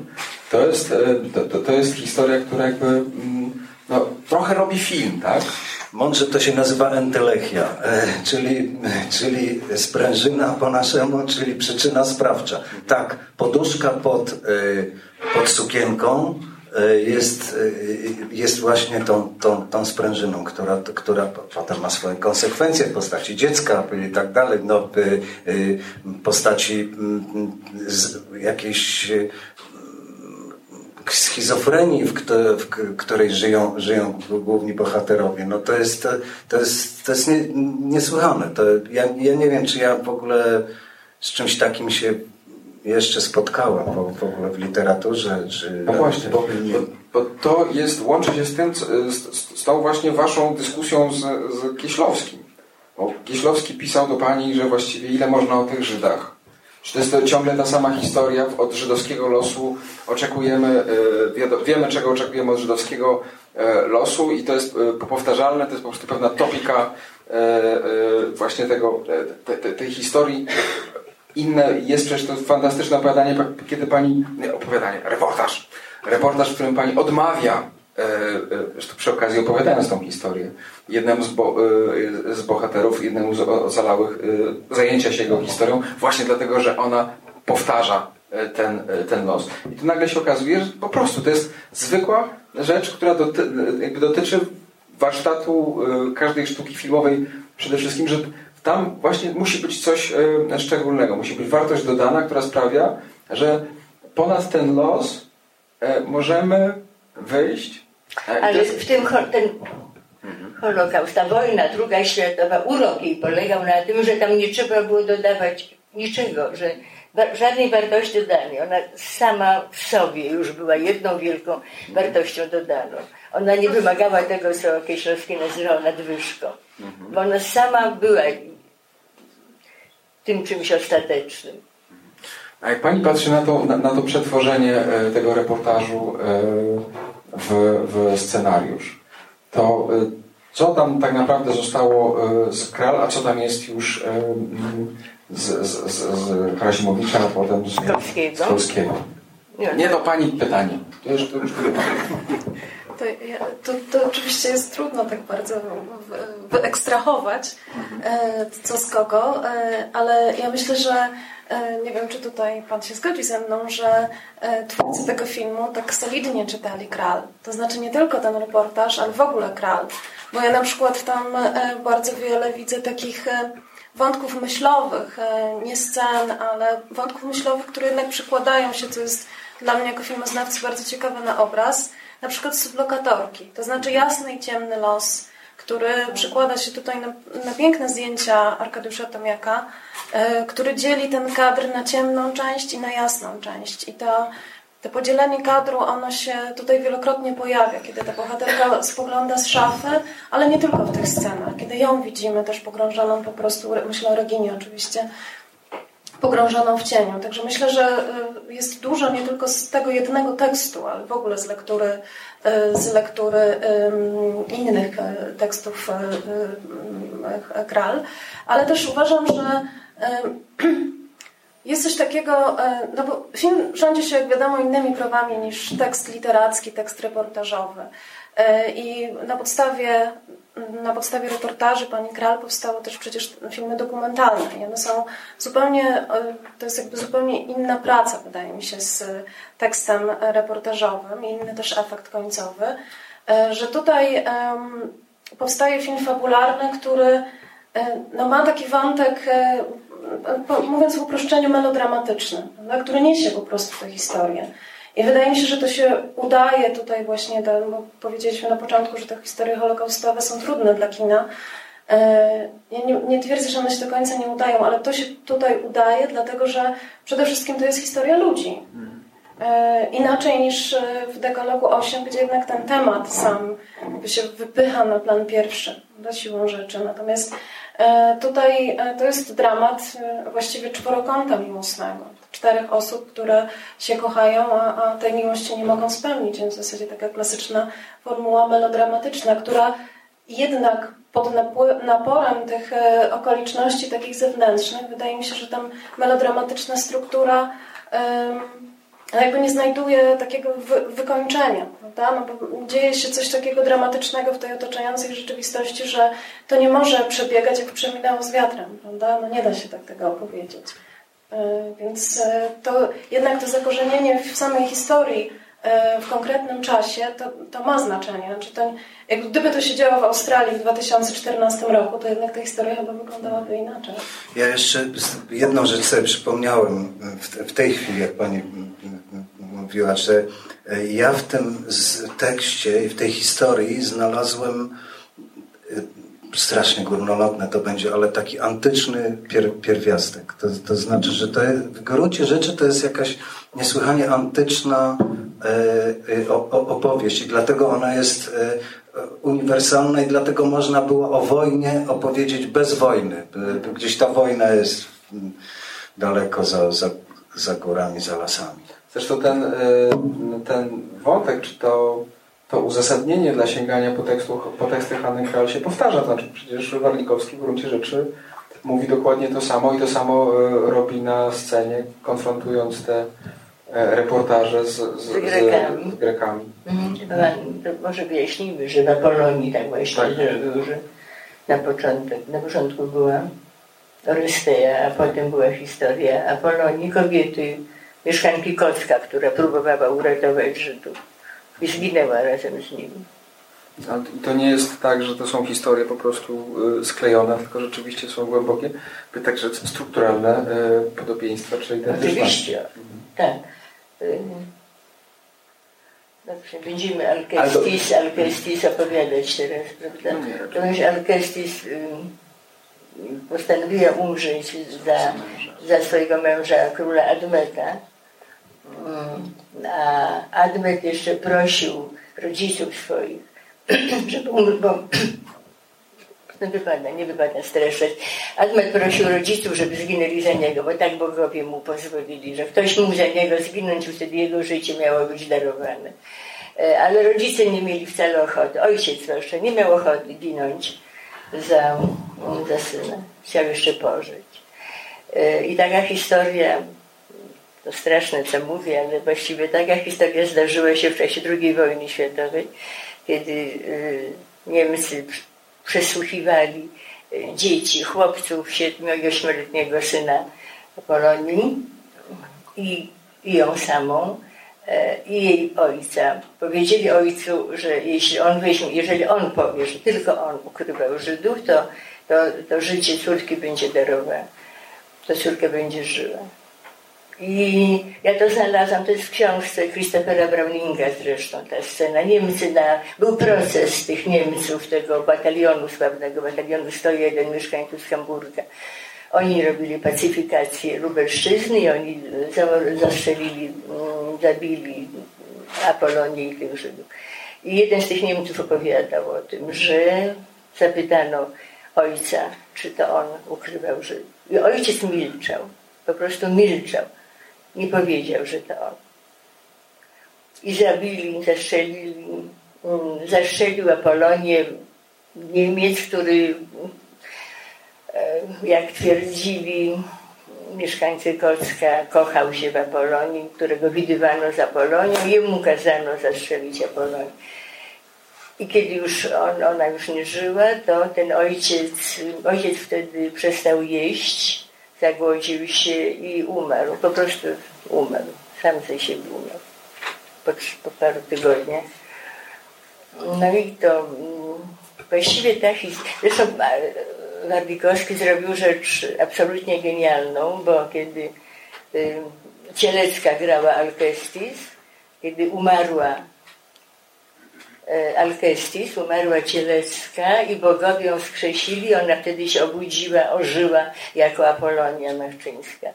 To jest, e, to, to jest historia, która jakby mm, no, trochę robi film, tak? Mądrze to się nazywa entelechia, e, czyli, czyli sprężyna po naszemu, czyli przyczyna sprawcza. Tak, poduszka pod, pod sukienką, E, jest, e, jest właśnie tą, tą, tą sprężyną, która, która potem ma swoje konsekwencje w postaci dziecka i tak dalej, no, postaci mm, jakiejś e, schizofrenii, w, w której żyją, żyją główni bohaterowie. No to jest, to jest, to jest nie, niesłychane. To ja, ja nie wiem, czy ja w ogóle z czymś takim się jeszcze spotkałem w, w ogóle w literaturze. Czy no właśnie, bo, bo, to jest, łączy się z tym, z, z tą właśnie waszą dyskusją z, z Kieślowskim. Bo Kieślowski pisał do pani, że właściwie ile można o tych Żydach. Czy to jest to ciągle ta sama historia od żydowskiego losu? Oczekujemy, e, wiemy czego oczekujemy od żydowskiego e, losu i to jest e, powtarzalne, to jest po prostu pewna topika właśnie tego, tej historii inne, jest przecież to fantastyczne opowiadanie, kiedy pani, nie, opowiadanie, reportaż, reportaż, w którym pani odmawia, e, e, przy okazji opowiadając tą historię, jednemu z, bo, e, z bohaterów, jednemu z ocalałych e, zajęcia się jego historią, właśnie dlatego, że ona powtarza e, ten, e, ten los. I tu nagle się okazuje, że po prostu to jest zwykła rzecz, która doty, dotyczy warsztatu każdej sztuki filmowej przede wszystkim, że tam właśnie musi być coś e, szczególnego, musi być wartość dodana, która sprawia, że ponad ten los e, możemy wyjść. E, Ale jest- w tym ten Holokaust, ta wojna druga światowa, urok jej polegał na tym, że tam nie trzeba było dodawać niczego, że żadnej wartości dodanej. Ona sama w sobie już była jedną wielką wartością dodaną. Ona nie wymagała tego, co Kieślowski nazywał nadwyżką, bo ona sama była tym czymś ostatecznym. A jak pani patrzy na to, na, na to przetworzenie e, tego reportażu e, w, w scenariusz, to e, co tam tak naprawdę zostało z Kral, a co tam jest już z, z, z, z Krasimowicza, a potem z, Polskiego? Nie, Nie, to pani pytanie. To już, to już pani. To, to, to oczywiście jest trudno tak bardzo wy- wyekstrahować, e, co z kogo, e, ale ja myślę, że e, nie wiem, czy tutaj Pan się zgodzi ze mną, że twórcy tego filmu tak solidnie czytali Kral. To znaczy nie tylko ten reportaż, ale w ogóle Kral. Bo ja na przykład tam bardzo wiele widzę takich wątków myślowych, nie scen, ale wątków myślowych, które jednak przykładają się, co jest dla mnie jako filmoznawcy bardzo ciekawe na obraz, na przykład sublokatorki, to znaczy jasny i ciemny los, który przykłada się tutaj na, na piękne zdjęcia Arkadiusza Tomiaka, e, który dzieli ten kadr na ciemną część i na jasną część. I to, to podzielenie kadru, ono się tutaj wielokrotnie pojawia, kiedy ta bohaterka spogląda z szafy, ale nie tylko w tych scenach, kiedy ją widzimy też pogrążoną po prostu, myślę o Reginie oczywiście, pogrążoną w cieniu. Także myślę, że y, jest dużo nie tylko z tego jednego tekstu, ale w ogóle z lektury, y, z lektury innych y, tekstów Kral. Ale też uważam, że jest coś takiego, no bo film rządzi się, jak wiadomo, innymi prawami niż tekst literacki, tekst reportażowy. I na podstawie, na podstawie reportaży pani Kral powstały też przecież filmy dokumentalne. I one są zupełnie, y, to jest jakby zupełnie inna praca, wydaje mi się, z tekstem reportażowym, inny też efekt końcowy, y, że tutaj powstaje film fabularny, który no, ma taki wątek, mówiąc w uproszczeniu, melodramatyczny, prawda, który niesie po prostu tę historię. I wydaje mi się, że to się udaje tutaj właśnie, bo powiedzieliśmy na początku, że te historie holokaustowe są trudne dla kina. E, Ja nie, nie twierdzę, że one się do końca nie udają, ale to się tutaj udaje, dlatego że przede wszystkim to jest historia ludzi. E, Inaczej niż e, w Dekalogu 8, gdzie jednak ten temat sam się wypycha na plan pierwszy, do siłą rzeczy. Natomiast tutaj to jest dramat właściwie czworokąta miłosnego. Czterech osób, które się kochają, a, a tej miłości nie mogą spełnić. Więc w zasadzie taka klasyczna formuła melodramatyczna, która jednak pod naporem tych e, okoliczności takich zewnętrznych, wydaje mi się, że tam melodramatyczna struktura jakby nie znajduje takiego wy, wykończenia, prawda? No bo dzieje się coś takiego dramatycznego w tej otaczającej rzeczywistości, że to nie może przebiegać jak przeminęło z wiatrem, prawda? No nie da się tak tego opowiedzieć. E, Więc e, to jednak to zakorzenienie w samej historii e, w konkretnym czasie, to, to ma znaczenie. Znaczy to, jak gdyby to się działo w Australii w 2014 roku, to jednak ta historia chyba wyglądałaby inaczej. Ja jeszcze jedną rzecz sobie przypomniałem w, w tej chwili, jak pani m- m- mówiła, że ja w tym tekście i w tej historii znalazłem strasznie górnolotne to będzie, ale taki antyczny pier, pierwiastek. To, to znaczy, że to jest, w gruncie rzeczy to jest jakaś niesłychanie antyczna e, e, opowieść i dlatego ona jest e, uniwersalna i dlatego można było o wojnie opowiedzieć bez wojny. E, Gdzieś ta wojna jest mm, daleko za, za, za górami, za lasami. Zresztą ten, y, ten wątek, czy to, to uzasadnienie dla sięgania po, tekstu, po teksty Hanny Kral się powtarza. Znaczy, przecież Warlikowski w gruncie rzeczy mówi dokładnie to samo i to samo e, robi na scenie, konfrontując te e, reportaże z, z, Z Grekami. Z, Grekami. Mhm. Może wyjaśnijmy, że na Polonii tak właśnie Tak. zrobił, że na, początek, na początku była Orysteja, a potem była historia Apolonii, kobiety, mieszkanki Kocka, która próbowała uratować Żydów i zginęła razem z. Ale to nie jest tak, że to są historie po prostu y, sklejone, tylko rzeczywiście są głębokie, by także strukturalne y, podobieństwa czy identyczności. Oczywiście, tak. Y, Dobrze, będziemy Alkestis, Alkestis opowiadać teraz, prawda? No. Ponieważ Alkestis y, postanowiła umrzeć za, za swojego męża, króla Admeta. A Admet jeszcze prosił rodziców swoich, żeby umrzeć, bo no wypada, nie wypada streszczać. Admet prosił rodziców, żeby zginęli za niego, bo tak bogowie mu pozwolili, że ktoś mógł za niego zginąć, wtedy jego życie miało być darowane. E, Ale rodzice nie mieli wcale ochoty. Ojciec zwłaszcza nie miał ochoty ginąć za, za syna. Chciał jeszcze pożyć. E, I taka historia, to straszne co mówię, ale właściwie taka historia zdarzyła się w czasie II wojny światowej, kiedy e, Niemcy przesłuchiwali e, dzieci, chłopców, siedmiu i ośmioletniego syna Polonii i, i ją samą e, i jej ojca. Powiedzieli ojcu, że jeśli on weźmie, jeżeli on powie, że tylko on ukrywał Żydów, to, to, to życie córki będzie darowane. To córka będzie żyła. I ja to znalazłam, to jest w książce Christophera Browninga zresztą ta scena. Niemcy, na, był proces tych Niemców, tego batalionu sławnego, batalionu 101 mieszkańców Hamburga. Oni robili pacyfikację Lubelszczyzny i oni za- zastrzelili, mm, zabili Apolonię i tych Żydów. I jeden z tych Niemców opowiadał o tym, że zapytano ojca, czy to on ukrywał Żydów. I ojciec milczał, po prostu milczał. Nie powiedział, że to on. I zabili, zastrzelili, mm, zastrzelił Apolonię Niemiec, który e, jak twierdzili mieszkańcy Kocka, kochał się w Apolonii, którego widywano z Apolonią, jemu kazano zastrzelić Apolonię. I kiedy już on, ona już nie żyła, to ten ojciec, ojciec wtedy przestał jeść, zagłodził się i umarł. Po prostu umarł. Sam ze siebie umarł. Po, po paru tygodniach. No i to mm, właściwie ta historia. Zresztą e, zrobił rzecz absolutnie genialną, bo kiedy y, Cielecka grała Alkestis, kiedy umarła Alkestis, umarła Cielecka i bogowie ją wskrzesili, ona wtedy się obudziła, ożyła jako Apolonia Machczyńska.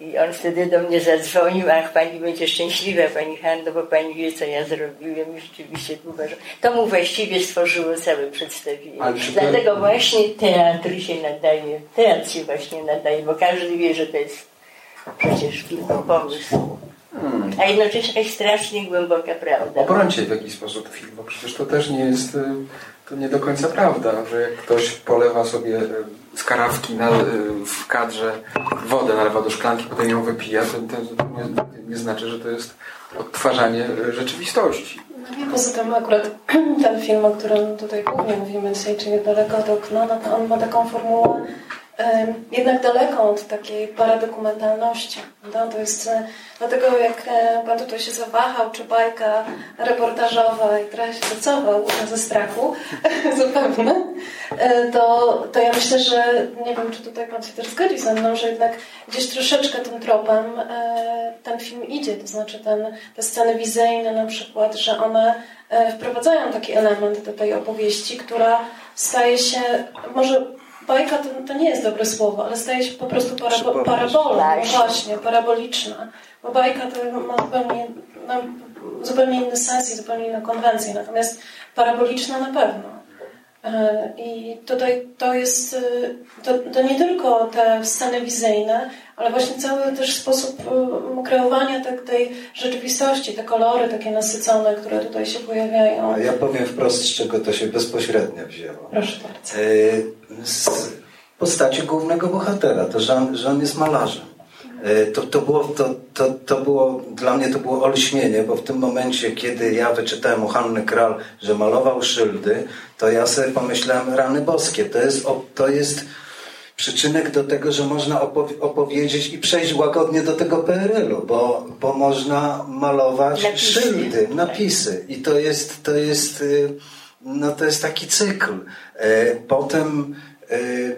I on wtedy do mnie zadzwonił, ach, pani będzie szczęśliwa, pani Hanno, bo pani wie, co ja zrobiłem i rzeczywiście uważam. To mu właściwie stworzyło całe przedstawienie. To- Dlatego właśnie teatr się nadaje, teatr się właśnie nadaje, bo każdy wie, że to jest przecież tylko pomysł. A jednocześnie jakaś strasznie głęboka prawda. Obrońcie w jakiś sposób film, bo przecież to też nie jest, y, to nie do końca prawda, że jak ktoś polewa sobie y, z karawki na, y, w kadrze wodę, nalewa do szklanki, potem ją wypija, to, to, nie, nie znaczy, że to jest odtwarzanie rzeczywistości. No nie, poza tym akurat ten film, o którym tutaj głównie mówimy dzisiaj, czyli Daleko od okna, no to on ma taką formułę jednak daleką od takiej paradokumentalności. No, to jest e, dlatego jak e, Pan tutaj się zawahał, czy bajka reportażowa i trochę się docował ze strachu zapewne, e, to, to ja myślę, że nie wiem, czy tutaj Pan się też zgodzi ze mną, że jednak gdzieś troszeczkę tym tropem ten film idzie, to znaczy ten, te sceny wizyjne na przykład, że one wprowadzają taki element do tej opowieści, która staje się, może bajka to, to nie jest dobre słowo, ale staje się po prostu parabo, parabolą, no Właśnie. właśnie, paraboliczna. Bo bajka to ma zupełnie, ma zupełnie inny sens i zupełnie inną konwencję, natomiast paraboliczna na pewno. E, I tutaj to jest, e, to, to nie tylko te sceny wizyjne, ale właśnie cały też sposób e, kreowania tak, tej rzeczywistości, te kolory takie nasycone, które tutaj się pojawiają. A ja powiem wprost, z czego to się bezpośrednio wzięło. Proszę bardzo. Z postaci głównego bohatera, to że on, że on jest malarzem. E, to, to, było, to, to, to było, dla mnie to było olśnienie, bo w tym momencie, kiedy ja wyczytałem u Hanny Kral, że malował szyldy, to ja sobie pomyślałem, rany boskie, to jest, to jest przyczynek do tego, że można opowiedzieć i przejść łagodnie do tego PRL-u, bo, bo można malować napisy. szyldy, napisy. I to jest, to jest, y, no to jest taki cykl. E, potem y,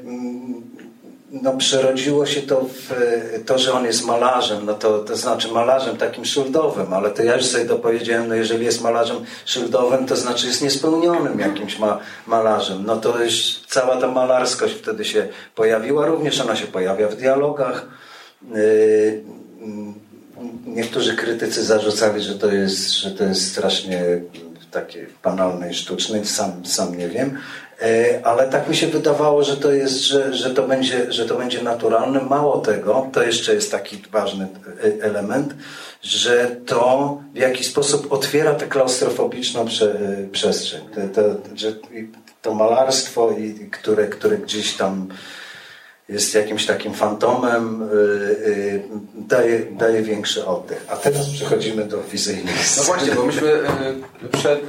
no, przerodziło się to w to, że on jest malarzem, no to, to znaczy malarzem takim szyldowym, ale to ja już sobie dopowiedziałem, no jeżeli jest malarzem szyldowym, to znaczy jest niespełnionym jakimś ma, malarzem. No to już cała ta malarskość wtedy się pojawiła, również ona się pojawia w dialogach. Yy, niektórzy krytycy zarzucali, że to jest, że to jest strasznie takie banalne i sztuczne, sam, sam nie wiem. E, ale tak mi się wydawało, że to jest, że, że, to będzie, że to będzie naturalne. Mało tego, to jeszcze jest taki ważny e, element, że to w jakiś sposób otwiera tę klaustrofobiczną prze, e, przestrzeń. To, to, że to malarstwo, które, które gdzieś tam jest jakimś takim fantomem, daje, daje większy oddech. A teraz przechodzimy do wizyjnych No właśnie, bo myśmy przed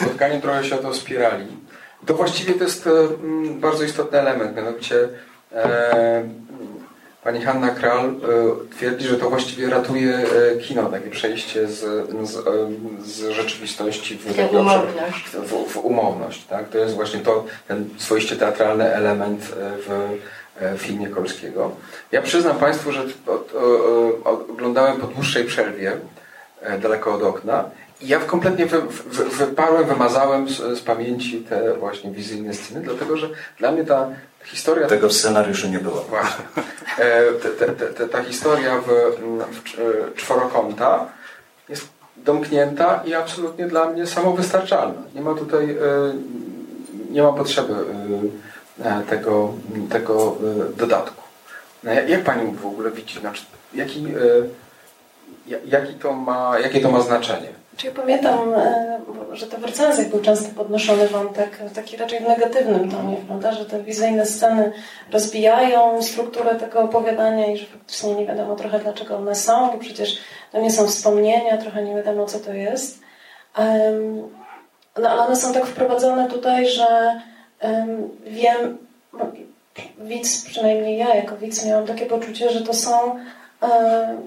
spotkaniem trochę się o to spierali. To właściwie to jest e, mm, bardzo istotny element, mianowicie e, pani Hanna Kral e, twierdzi, że to właściwie ratuje kino, takie przejście z, z, z rzeczywistości w, w umowność. W, w, umowność tak? To jest właśnie to, ten swoiście teatralny element w, w filmie Kolskiego. Ja przyznam Państwu, że oglądałem po dłuższej przerwie daleko od okna ja kompletnie wy, wy, wyparłem, wymazałem z, z, pamięci te właśnie wizyjne sceny, dlatego że dla mnie ta historia... Tego w scenariuszu nie było. Właśnie. E, te, te, te, ta historia w, w czworokąta jest domknięta i absolutnie dla mnie samowystarczalna. Nie ma tutaj, e, nie ma potrzeby e, tego, tego dodatku. No, jak Pani w ogóle widzi, znaczy, jaki, jaki to ma, jakie to ma znaczenie? Czy ja pamiętam, e, że to w recenzjach był często podnoszony wątek taki raczej w negatywnym tonie, prawda? że te wizyjne sceny rozbijają strukturę tego opowiadania i że faktycznie nie wiadomo trochę dlaczego one są, bo przecież to nie są wspomnienia, trochę nie wiadomo co to jest. No ale one są tak wprowadzone tutaj, że wiem, widz, przynajmniej ja jako widz miałam takie poczucie, że to są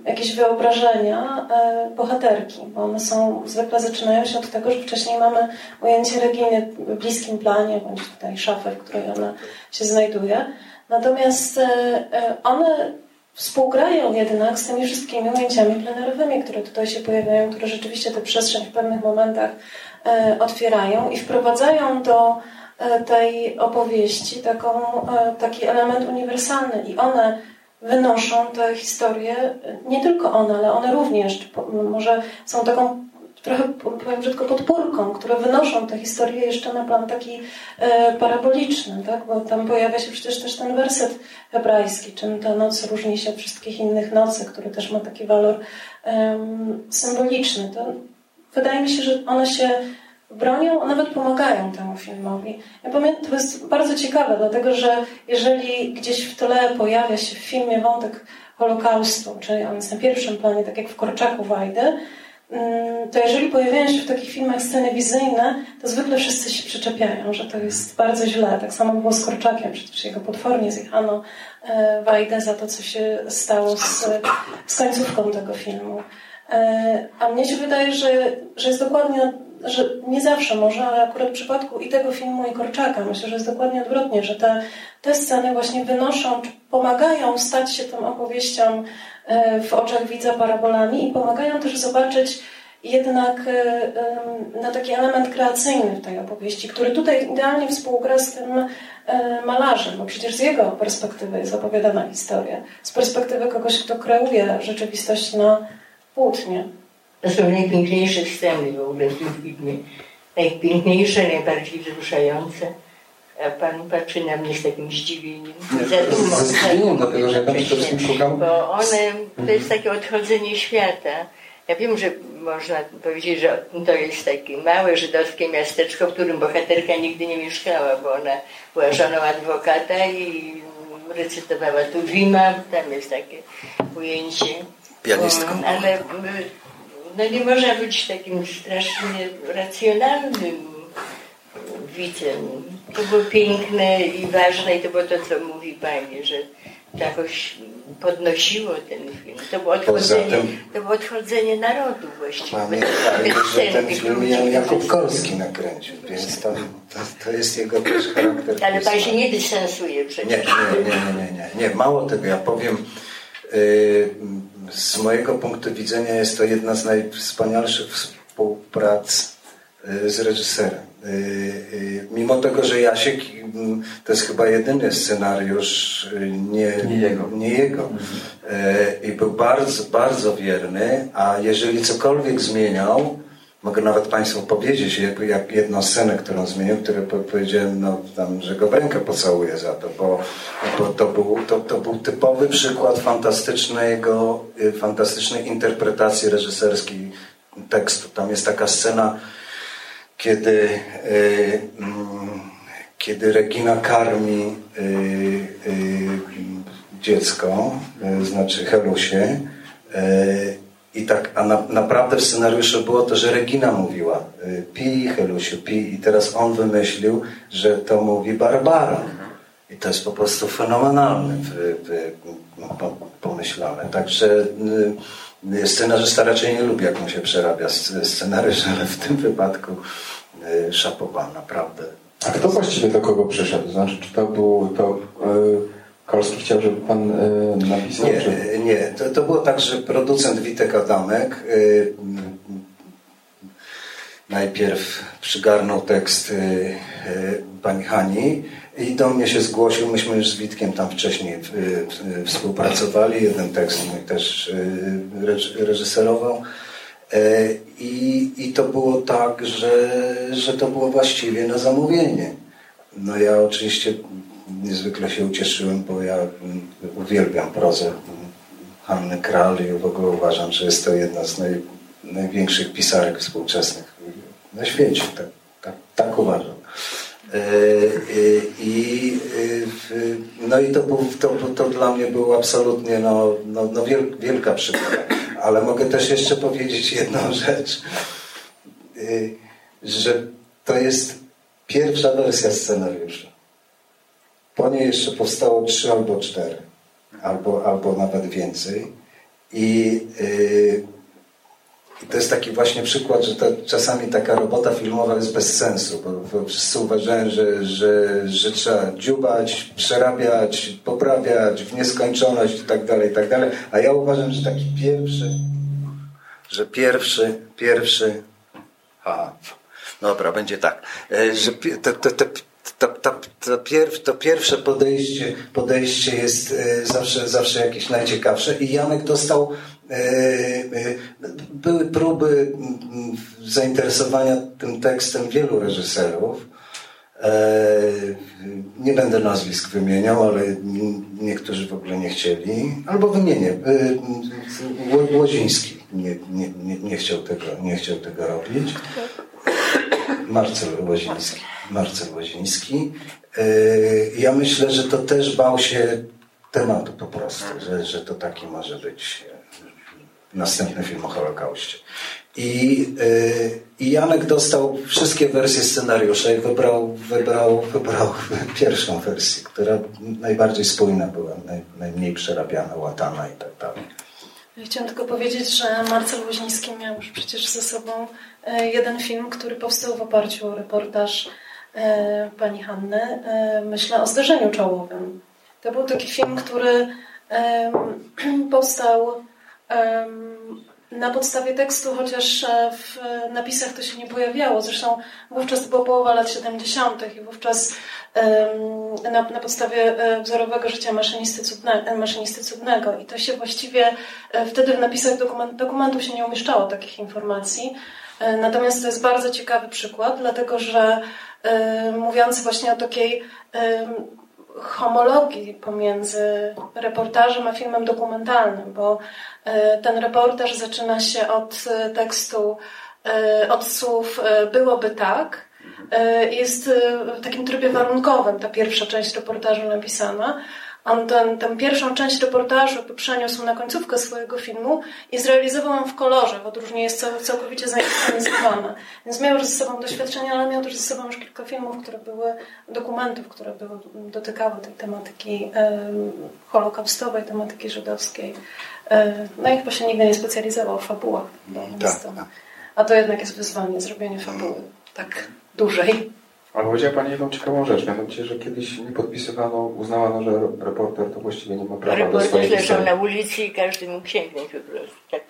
jakieś wyobrażenia e, bohaterki, bo one są, zwykle zaczynają się od tego, że wcześniej mamy ujęcie Reginy w bliskim planie, bądź tutaj szafę, w której ona się znajduje. Natomiast e, one współgrają jednak z tymi wszystkimi ujęciami plenerowymi, które tutaj się pojawiają, które rzeczywiście tę przestrzeń w pewnych momentach otwierają i wprowadzają do tej opowieści taką, taki element uniwersalny i one wynoszą te historie, nie tylko one, ale one również, może są taką trochę, powiem brzydko, podpórką, które wynoszą te historie jeszcze na plan taki e, paraboliczny, tak? bo tam pojawia się przecież też ten werset hebrajski, czym ta noc różni się od wszystkich innych nocy, który też ma taki walor e, symboliczny. To wydaje mi się, że one się bronią, a nawet pomagają temu filmowi. Ja pamiętam, to jest bardzo ciekawe, dlatego że jeżeli gdzieś w tle pojawia się w filmie wątek Holokaustu, czyli on jest na pierwszym planie, tak jak w Korczaku Wajdy, mm, to jeżeli pojawiają się w takich filmach sceny wizyjne, to zwykle wszyscy się przyczepiają, że to jest bardzo źle. Tak samo było z Korczakiem, przecież jego potwornie zjechano e, Wajdę za to, co się stało z, z końcówką tego filmu. E, a mnie się wydaje, że, że jest dokładnie że nie zawsze może, ale akurat w przypadku i tego filmu, i Korczaka myślę, że jest dokładnie odwrotnie, że te, te sceny właśnie wynoszą, czy pomagają stać się tą opowieścią e, w oczach widza parabolami i pomagają też zobaczyć jednak e, na taki element kreacyjny w tej opowieści, który tutaj idealnie współgra z tym e, malarzem, bo przecież z jego perspektywy jest opowiadana historia, z perspektywy kogoś, kto kreuje rzeczywistość na płótnie. To są najpiękniejsze sceny w ogóle w tym filmie. Najpiękniejsze, najbardziej wzruszające. A pan patrzy na mnie z takim zdziwieniem. Zadumą. Ze zdziwieniem, dlatego że ja tam przede wszystkim szukam... Bo one, to jest takie odchodzenie świata. Ja wiem, że można powiedzieć, że to jest takie małe żydowskie miasteczko, w którym bohaterka nigdy nie mieszkała, bo ona była żoną adwokata i recytowała tu Wima, tam jest takie ujęcie. Pianistką. Ale no nie można być takim strasznie racjonalnym widzem. To było piękne i ważne i to było to, co mówi Pani, że to jakoś podnosiło ten film. To było odchodzenie, tym- to było odchodzenie narodu właściwie. Pamiętaj, że ten film. Jan Jakub Kolski nakręcił, więc to, to, to jest jego też charakter. Ale Pan się nie dystansuje przecież. nie, nie, nie, nie, nie, nie. Mało tego, ja powiem, y, z mojego punktu widzenia jest to jedna z najwspanialszych współprac y, z reżyserem. Y, y, Mimo tego, że Jasiek to jest chyba jedyny scenariusz nie, Nie jego. nie jego. Y, I był bardzo, bardzo wierny, a jeżeli cokolwiek zmieniał, Mogę nawet Państwu powiedzieć, jak, jedną scenę, którą zmienił, którą po- powiedziałem, no, tam, że go w rękę pocałuję za to, bo, bo to, był, to, to był typowy przykład fantastycznego, y, fantastycznej interpretacji reżyserskiej tekstu. Tam jest taka scena, kiedy, y, mm, kiedy Regina karmi y, dziecko, znaczy Helusie. Y, I tak, a na, naprawdę w scenariuszu było to, że Regina mówiła y, pij Helusiu, pij i teraz on wymyślił, że to mówi Barbara. I to jest po prostu fenomenalne no, po- pomyślane. Także y, scenarzysta raczej nie lubi, jak mu się przerabia sc- scenariusz, ale w tym wypadku y, szapoba, naprawdę. A kto właściwie do kogo przyszedł? Znaczy, czy to był to y, Kolski chciał, żeby pan y, napisał? czy... Nie, nie. To, to było tak, że producent Witek Adamek y, najpierw przygarnął tekst y, y, pani Hani i do mnie się zgłosił. Myśmy już z Witkiem tam wcześniej współpracowali. Jeden tekst mój też reż- reżyserował. I, I to było tak, że, że to było właściwie na zamówienie. No ja oczywiście niezwykle się ucieszyłem, bo ja uwielbiam prozę Hanny Kral i w ogóle uważam, że jest to jedna z naj, największych pisarek współczesnych na świecie. Tak, tak, tak uważam. E, e, I, e, no i to, był, to, to dla mnie było absolutnie no, no, no wiel, wielka przygoda. Ale mogę też jeszcze powiedzieć jedną rzecz, że to jest pierwsza wersja scenariusza. Po niej jeszcze powstało trzy albo cztery, albo, albo nawet więcej. I, yy, to jest taki właśnie przykład, że czasami taka robota filmowa jest bez sensu, bo, wszyscy uważają, że, że, że trzeba dziubać, przerabiać, poprawiać w nieskończoność i tak dalej, i tak dalej. A ja uważam, że taki pierwszy, że pierwszy, pierwszy, a, dobra, będzie tak, e, że pi- to, to, to, to, to, to, pierw, to pierwsze podejście, podejście jest e, zawsze, zawsze jakieś najciekawsze i Janek dostał e, e, były próby mm, zainteresowania tym tekstem wielu reżyserów. E, Nie będę nazwisk wymieniał, ale niektórzy w ogóle nie chcieli. Albo wymienię. E, Ło- Łoziński nie, nie, nie, chciał tego, nie chciał tego robić. Marcel Łoziński. Marcel Łoziński. E, Ja myślę, że to też bał się tematu po prostu, że, że to taki może być e, następny film o Holokauście. I, y, I Janek dostał wszystkie wersje scenariusza i wybrał, wybrał, wybrał pierwszą wersję, która najbardziej spójna była, naj, najmniej przerabiana, łatana i tak dalej. Chciałam tylko powiedzieć, że Marcel Woźniński miał już przecież ze sobą e, jeden film, który powstał w oparciu o reportaż e, pani Hanny, e, myślę o zdarzeniu czołowym. To był taki film, który powstał na podstawie tekstu, chociaż e, w napisach to się nie pojawiało. Zresztą wówczas to była połowa lat 70. i wówczas na, na podstawie e, wzorowego życia maszynisty, cudne, maszynisty cudnego. I to się właściwie e, wtedy w napisach dokument, dokumentu się nie umieszczało takich informacji. Natomiast to jest bardzo ciekawy przykład, dlatego że mówiący właśnie o takiej homologii pomiędzy reportażem a filmem dokumentalnym, bo ten reportaż zaczyna się od tekstu, od słów byłoby tak, jest w takim trybie warunkowym ta pierwsza część reportażu napisana, on ten, tę pierwszą część reportażu przeniósł na końcówkę swojego filmu i zrealizował ją w kolorze, w odróżnieniu jest całkowicie zainscenizowana. Więc miał już ze sobą doświadczenie, ale miał też ze sobą już kilka filmów, które były, dokumentów, które były, dotykały tej tematyki holokaustowej, tematyki żydowskiej. E, no i chyba się nigdy nie specjalizował w fabułach. Tak, tak. A to jednak jest wyzwanie, zrobienie fabuły tak dużej. Ale powiedziała Pani jedną ciekawą rzecz, mianowicie, że kiedyś nie podpisywano, uznawano, że reporter to właściwie nie ma prawa Reporter do swojej leżał na ulicy i każdy mógł sięgnąć po prostu. Tak,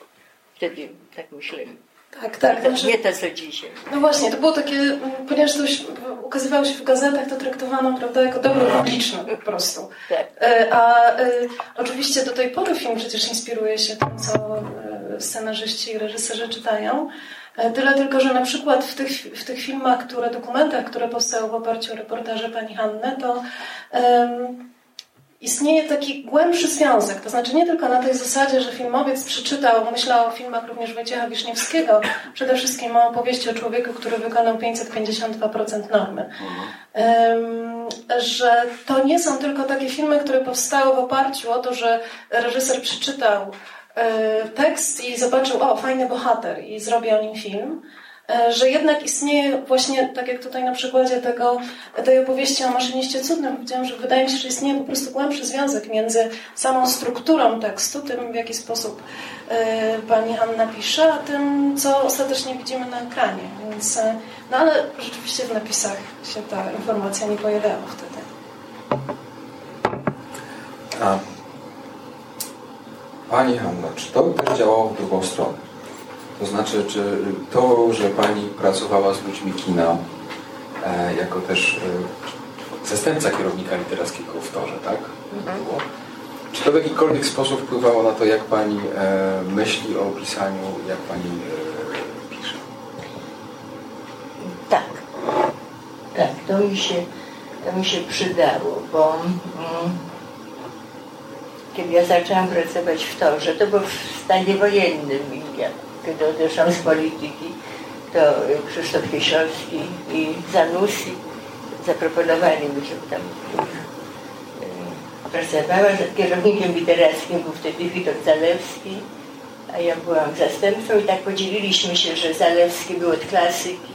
wtedy tak myśleli. Tak, tak. To, nie to, co dzisiaj. No właśnie, to było takie, ponieważ to ukazywało się w gazetach, to traktowano prawda, jako dobro publiczne po prostu. Tak. E, a y, oczywiście do tej pory film przecież inspiruje się tym, co y, scenarzyści i reżyserzy czytają. E, tyle tylko, że na przykład w tych, w tych filmach, które, dokumentach, które powstały w oparciu o reportaże pani Hanny, to um, istnieje taki głębszy związek. To znaczy nie tylko na tej zasadzie, że filmowiec przeczytał, myślał o filmach również Wojciecha Wiszniewskiego, przede wszystkim o opowieści o człowieku, który wykonał 552% normy. Um, że to nie są tylko takie filmy, które powstały w oparciu o to, że reżyser przeczytał tekst i zobaczył, o, fajny bohater i zrobi o nim film, e, że jednak istnieje właśnie, tak jak tutaj na przykładzie tego, tej opowieści o maszyniście cudnym, powiedziałam, że wydaje mi się, że istnieje po prostu głębszy związek między samą strukturą tekstu, tym w jaki sposób e, pani Hanna pisze, a tym, co ostatecznie widzimy na ekranie. Więc, no ale rzeczywiście w napisach się ta informacja nie pojawiała wtedy. A Pani Hanna, czy to też działało w drugą stronę? To znaczy, czy to, że Pani pracowała z ludźmi kina, e, jako też e, zastępca kierownika literackiego w torze, tak? Mhm. Czy to w jakikolwiek sposób wpływało na to, jak Pani e, myśli o pisaniu, jak Pani e, pisze? Tak. Tak, to mi się, to mi się przydało, bo... Mm, kiedy ja zaczęłam pracować w torze, to było w stanie wojennym. Ja, kiedy odeszłam z polityki, to Krzysztof Kieślowski i Zanussi zaproponowali mi, żebym tam e, pracowała. Kierownikiem literackim był wtedy Witold Zalewski, a ja byłam zastępcą i tak podzieliliśmy się, że Zalewski był od klasyki,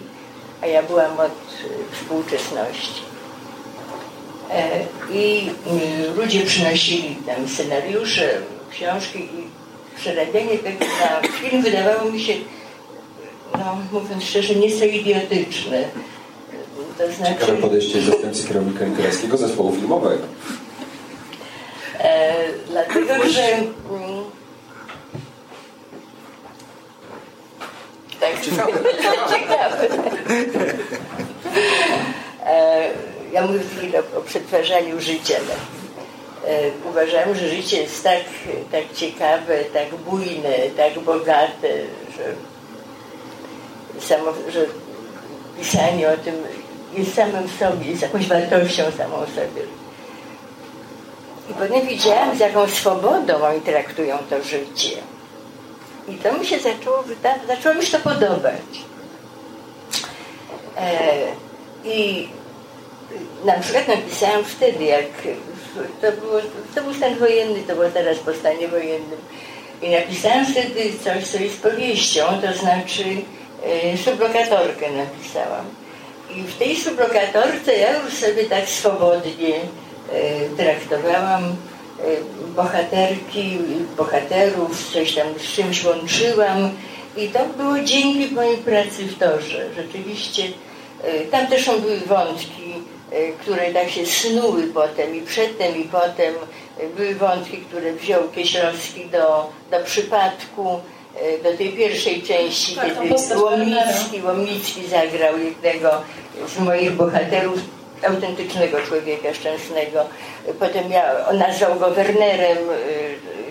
a ja byłam od e, współczesności. E, I y, ludzie przynosili tam scenariusze, książki i przerabianie tego na film wydawało mi się, no mówiąc szczerze, nieco idiotyczne. To znaczy... Ciekawe podejście zastępcy kierownika literackiego zespołu filmowego. E, dlatego, że... Mm, tak, ciekawe. ciekawe. E, ja mówię chwilę o, o przetwarzaniu życia. E, uważam, że życie jest tak, tak ciekawe, tak bujne, tak bogate, że, samo, że pisanie o tym jest samym w sobie, jest jakąś wartością samą sobie. I potem widziałam, z jaką swobodą oni traktują to życie. I to mi się zaczęło, zaczęło mi się to podobać. E, I na przykład napisałam wtedy, jak to, było, to był stan wojenny, to było teraz po stanie wojennym. I napisałam wtedy coś, co jest powieścią, to znaczy e, sublokatorkę napisałam. I w tej sublokatorce ja już sobie tak swobodnie e, traktowałam e, bohaterki, bohaterów, coś tam z czymś łączyłam. I to było dzięki mojej pracy w torze. Rzeczywiście tam też były wątki które tak się snuły potem i przedtem i potem. E, były wątki, które wziął Kieślowski do, do przypadku, e, do tej pierwszej części, tak, kiedy Łomnicki, Łomnicki zagrał jednego z moich bohaterów, autentycznego człowieka szczęsnego. Potem ja, on nazwał go Wernerem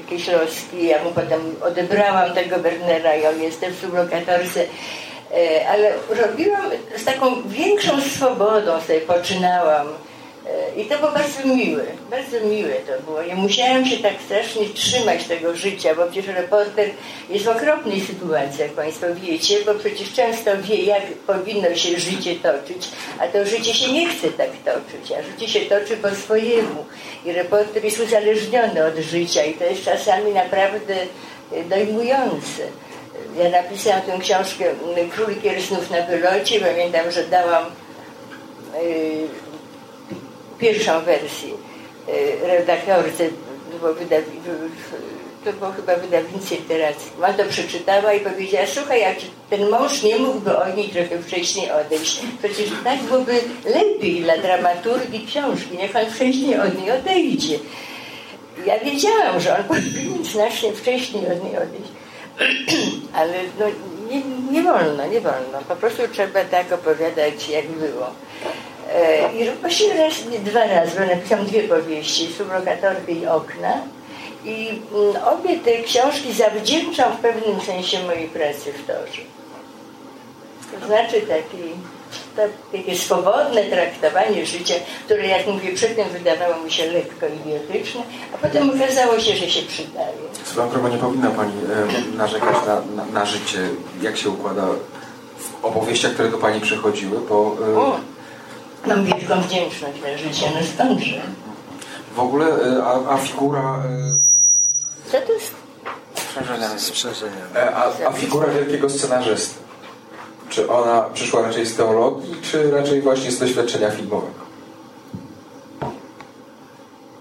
Kieślowski, ja mu potem odebrałam tego Wernera i on jest w sublokatorce. E, ale robiłam z taką większą swobodą, sobie poczynałam E, I to było bardzo miłe, bardzo miłe to było. Ja musiałam się tak strasznie trzymać tego życia, bo przecież reporter jest w okropnej sytuacji, jak Państwo wiecie, bo przecież często wie, jak powinno się życie toczyć, a to życie się nie chce tak toczyć, a życie się toczy po swojemu. I reporter jest uzależniony od życia i to jest czasami naprawdę e, dojmujące. Ja napisałam tę książkę mm, Król Piersnów na wylocie. Pamiętam, że dałam yy, pierwszą wersję yy, redaktorce, bo to było chyba wydawnictwie literackim. Ona to przeczytała i powiedziała, słuchaj, a czy ten mąż nie mógłby od niej trochę wcześniej odejść? Przecież tak byłoby lepiej dla dramaturgii książki, niech on wcześniej od niej odejdzie. Ja wiedziałam, że on powinien znacznie wcześniej od niej odejść. Ale no, nie, nie wolno, nie wolno. Po prostu trzeba tak opowiadać, jak było. E, I właściwie raz, dwa razy, bo napisałam dwie powieści, Sublokatorki i Okna. I mm, obie te książki zawdzięczam w pewnym sensie mojej pracy w torze. To znaczy taki takie swobodne traktowanie życia, które, jak mówię, przedtem wydawało mi się lekko idiotyczne, a potem okazało się, że się przydaje. Swoją drogą nie powinna Pani e, narzekać na, na, na, życie, jak się układa w opowieściach, które do Pani przychodziły, bo... E, o, mam wielką wdzięczność na życie, no skądże. W ogóle, e, a, a figura... E, Co to jest? Sprzężenie. E, a, a figura wielkiego scenarzysty czy ona przyszła raczej z teologii, czy raczej właśnie z doświadczenia filmowego?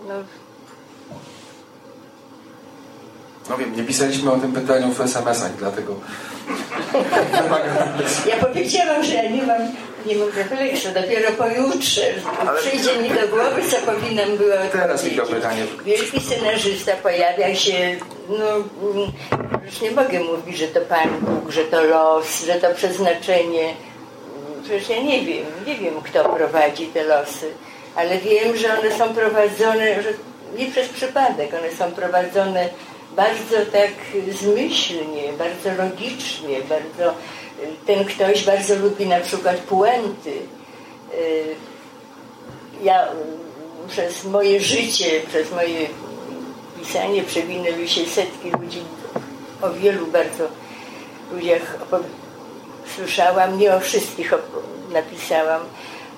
No, no wiem, nie pisaliśmy o tym pytaniu w SMS-ach, dlatego... ja powiedziałam, że ja nie mam, nie mam refleksu, dopiero pojutrze Ale... przyjdzie mi do głowy, co powinnam była Teraz mi to pytanie. Wielki scenarzysta pojawia się, no już nie mogę mówić, że to Pan Bóg, że to los, że to przeznaczenie. Przecież ja nie wiem, nie wiem kto prowadzi te losy, ale wiem, że one są prowadzone, że nie przez przypadek, one są prowadzone bardzo tak zmyślnie, bardzo logicznie, bardzo ten ktoś bardzo lubi na przykład puenty. Y, ja przez moje życie, przez moje pisanie przewinęły się setki ludzi, o wielu bardzo ludziach słyszałam, nie o wszystkich napisałam,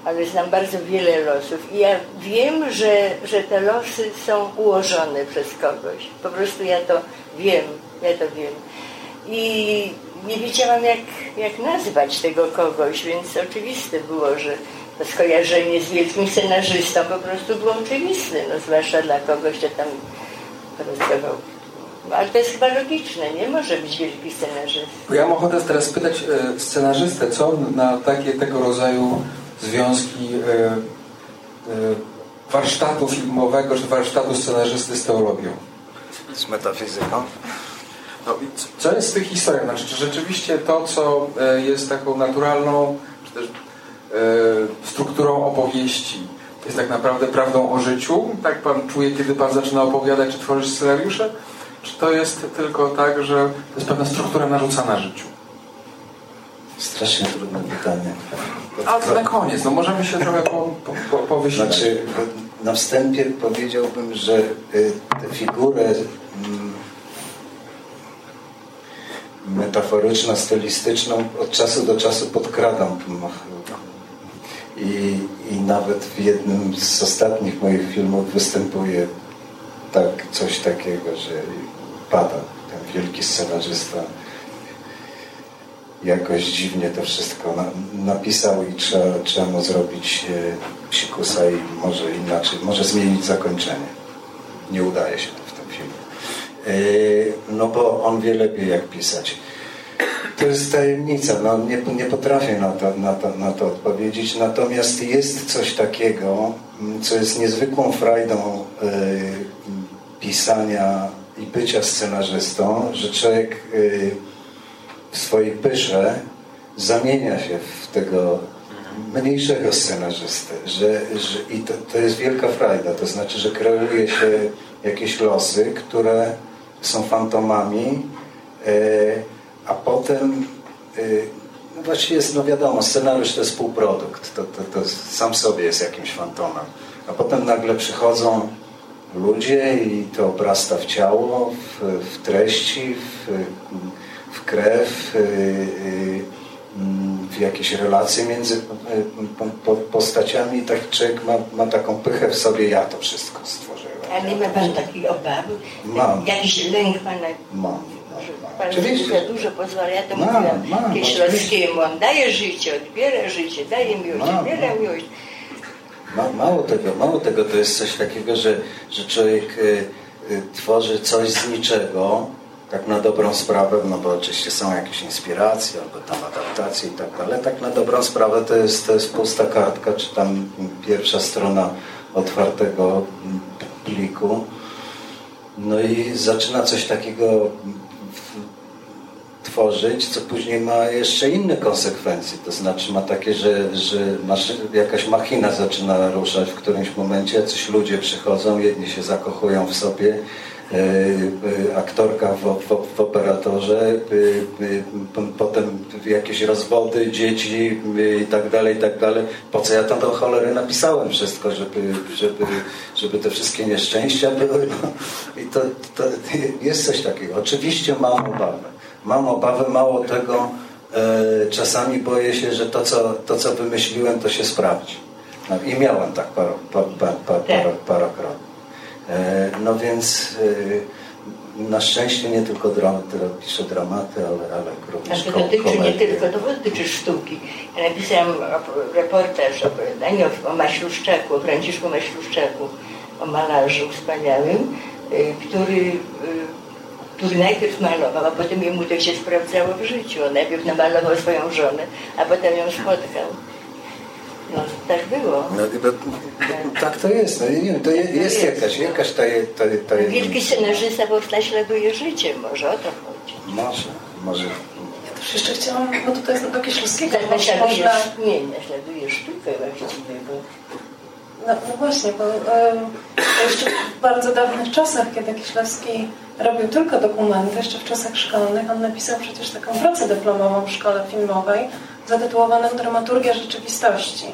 ale znam bardzo wiele losów. I ja wiem, że, że te losy są ułożone przez kogoś. Po prostu ja to wiem, ja to wiem. I nie wiedziałam, jak, jak nazwać tego kogoś, więc oczywiste było, że to skojarzenie z wielkim scenarzystą po prostu było oczywiste, no, zwłaszcza dla kogoś, kto tam pracował. Ale to jest chyba logiczne, nie może być wielki scenarzysta. Ja mam ochotę teraz spytać e, scenarzystę, co na takie tego rodzaju związki e, e, warsztatu filmowego czy warsztatu scenarzysty z teologią? Z metafizyką? No, co jest w tych historiach? Znaczy, czy rzeczywiście to, co e, jest taką naturalną, czy też e, strukturą opowieści, jest tak naprawdę prawdą o życiu? Tak pan czuje, kiedy pan zaczyna opowiadać, czy tworzyć scenariusze? Czy to jest tylko tak, że to jest pewna struktura narzucana życiu? Strasznie trudne pytanie. A to na koniec, no możemy się trochę po, po, po Znaczy, na wstępie powiedziałbym, że y, tę figurę mm, metaforyczno-stylistyczną od czasu do czasu podkradam. I, I nawet w jednym z ostatnich moich filmów występuje tak, coś takiego, że pada ten wielki scenarzysta jakoś dziwnie to wszystko na, napisał i trzeba, trzeba mu zrobić e, psikusa i może inaczej, może zmienić zakończenie. Nie udaje się to w tym filmie. E, no bo on wie lepiej jak pisać. To jest tajemnica, no, nie, nie potrafię na to, na, to, na to odpowiedzieć, natomiast jest coś takiego, co jest niezwykłą frajdą y, pisania i bycia scenarzystą, że człowiek y, w swojej pysze zamienia się w tego mniejszego scenarzystę, że, że i to, to jest wielka frajda, to znaczy, że kreuje się jakieś losy, które są fantomami, y, a potem no właściwie jest, no wiadomo, scenariusz to jest półprodukt, to, to, to sam sobie jest jakimś fantomem, a potem nagle przychodzą ludzie i to obrasta w ciało, w, w treści, w, w krew, y, w jakieś relacje między postaciami i taki człowiek ma, ma taką pychę w sobie, ja to wszystko stworzyłem. A nie ma Pan takiej obawy? Mam. Jakiś lęk Pana? Mam. Pan Oczywiście. za dużo pozwala. Ja to Mam, mówiłam mam, Kieślowskiemu. On daje życie, odbiera życie, daje miłość, Mam, odbiera mam. miłość. Ma, mało tego, mało tego, to jest coś takiego, że, że człowiek y, y, tworzy coś z niczego, tak na dobrą sprawę, no bo oczywiście są jakieś inspiracje, albo tam adaptacje i tak dalej, tak na dobrą sprawę to jest, to jest pusta kartka, czy tam pierwsza strona otwartego pliku. No i zaczyna coś takiego tworzyć, co później ma jeszcze inne konsekwencje. To znaczy ma takie, że, że jakaś machina zaczyna ruszać w którymś momencie, jacyś ludzie przychodzą, jedni się zakochują w sobie, aktorka w, w, w operatorze, e, e, potem jakieś rozwody, dzieci e, i tak dalej, i tak dalej. Po co ja tam do cholery napisałem wszystko, żeby, żeby, żeby te wszystkie nieszczęścia były. No. I to, to jest coś takiego. Oczywiście mam obawę. Mam obawę, mało tego, e, czasami boję się, że to co, to, co wymyśliłem, to się sprawdzi. No, I miałem tak paro, pa, pa, pa, paro, parokrotnie. E, no więc e, na szczęście nie tylko dramaty, piszę dramaty, ale, ale również A to ko- dotyczy nie komedie. tylko, to dotyczy sztuki. Ja napisałam reportaż, opowiadanie o, Maśluszczaku, o Franciszku Maśluszczaku, o malarzu wspaniałym, y, który, który najpierw malował, a potem jemu to się sprawdzało w życiu. On najpierw namalował swoją żonę, a potem ją spotkał. No, tak było. No, bo- tak to jest. No, nie wiem, to je, jest jakaś, jakaś ta, ta, ta Wielki scenarzysta bo naśladuje życie, może o to chodzi. Może, może. Też jeszcze chciałam, bo tutaj do Kieślowskiego Tak, można, naśladuje, nie, naśladuje sztukę właściwie, bo No, no właśnie, bo jeszcze w bardzo dawnych czasach, kiedy Kieślowski robił tylko dokumenty, jeszcze w czasach szkolnych, on napisał przecież taką pracę dyplomową w szkole filmowej zatytułowaną Dramaturgia rzeczywistości.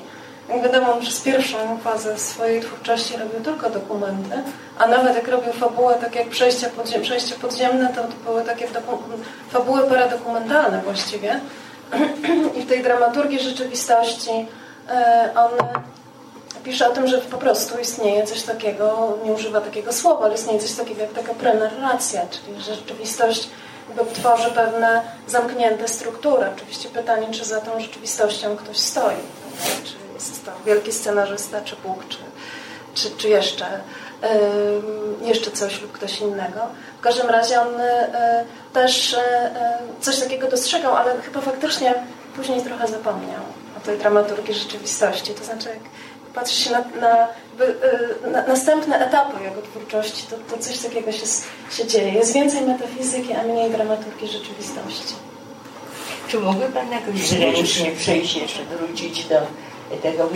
Jak wiadomo, przez pierwszą fazę swojej twórczości robił tylko dokumenty, a nawet jak robił fabułę, tak jak przejścia, podzie przejście podziemne, to, to były takie fabuły paradokumentalne właściwie. I w tej dramaturgii rzeczywistości e, on pisze o tym, że po prostu istnieje coś takiego, nie używa takiego słowa, ale istnieje coś takiego jak taka prenarracja, czyli że rzeczywistość jakby tworzy pewne zamknięte struktury. Oczywiście pytanie, czy za tą rzeczywistością ktoś stoi. Czy jest to wielki scenarzysta, czy Bóg, czy, czy, czy jeszcze, jeszcze coś lub ktoś innego. W każdym razie on y, też y, y, coś takiego dostrzegał, ale chyba faktycznie później trochę zapomniał o tej dramaturgii rzeczywistości. To znaczy, jak patrzy się na, na, y, na następne etapy jego twórczości, to, to coś takiego się, się dzieje. Jest więcej metafizyki, a mniej dramaturgii rzeczywistości. Czy mógłby Pan jakoś zręcznie przejść jeszcze, wrócić do tego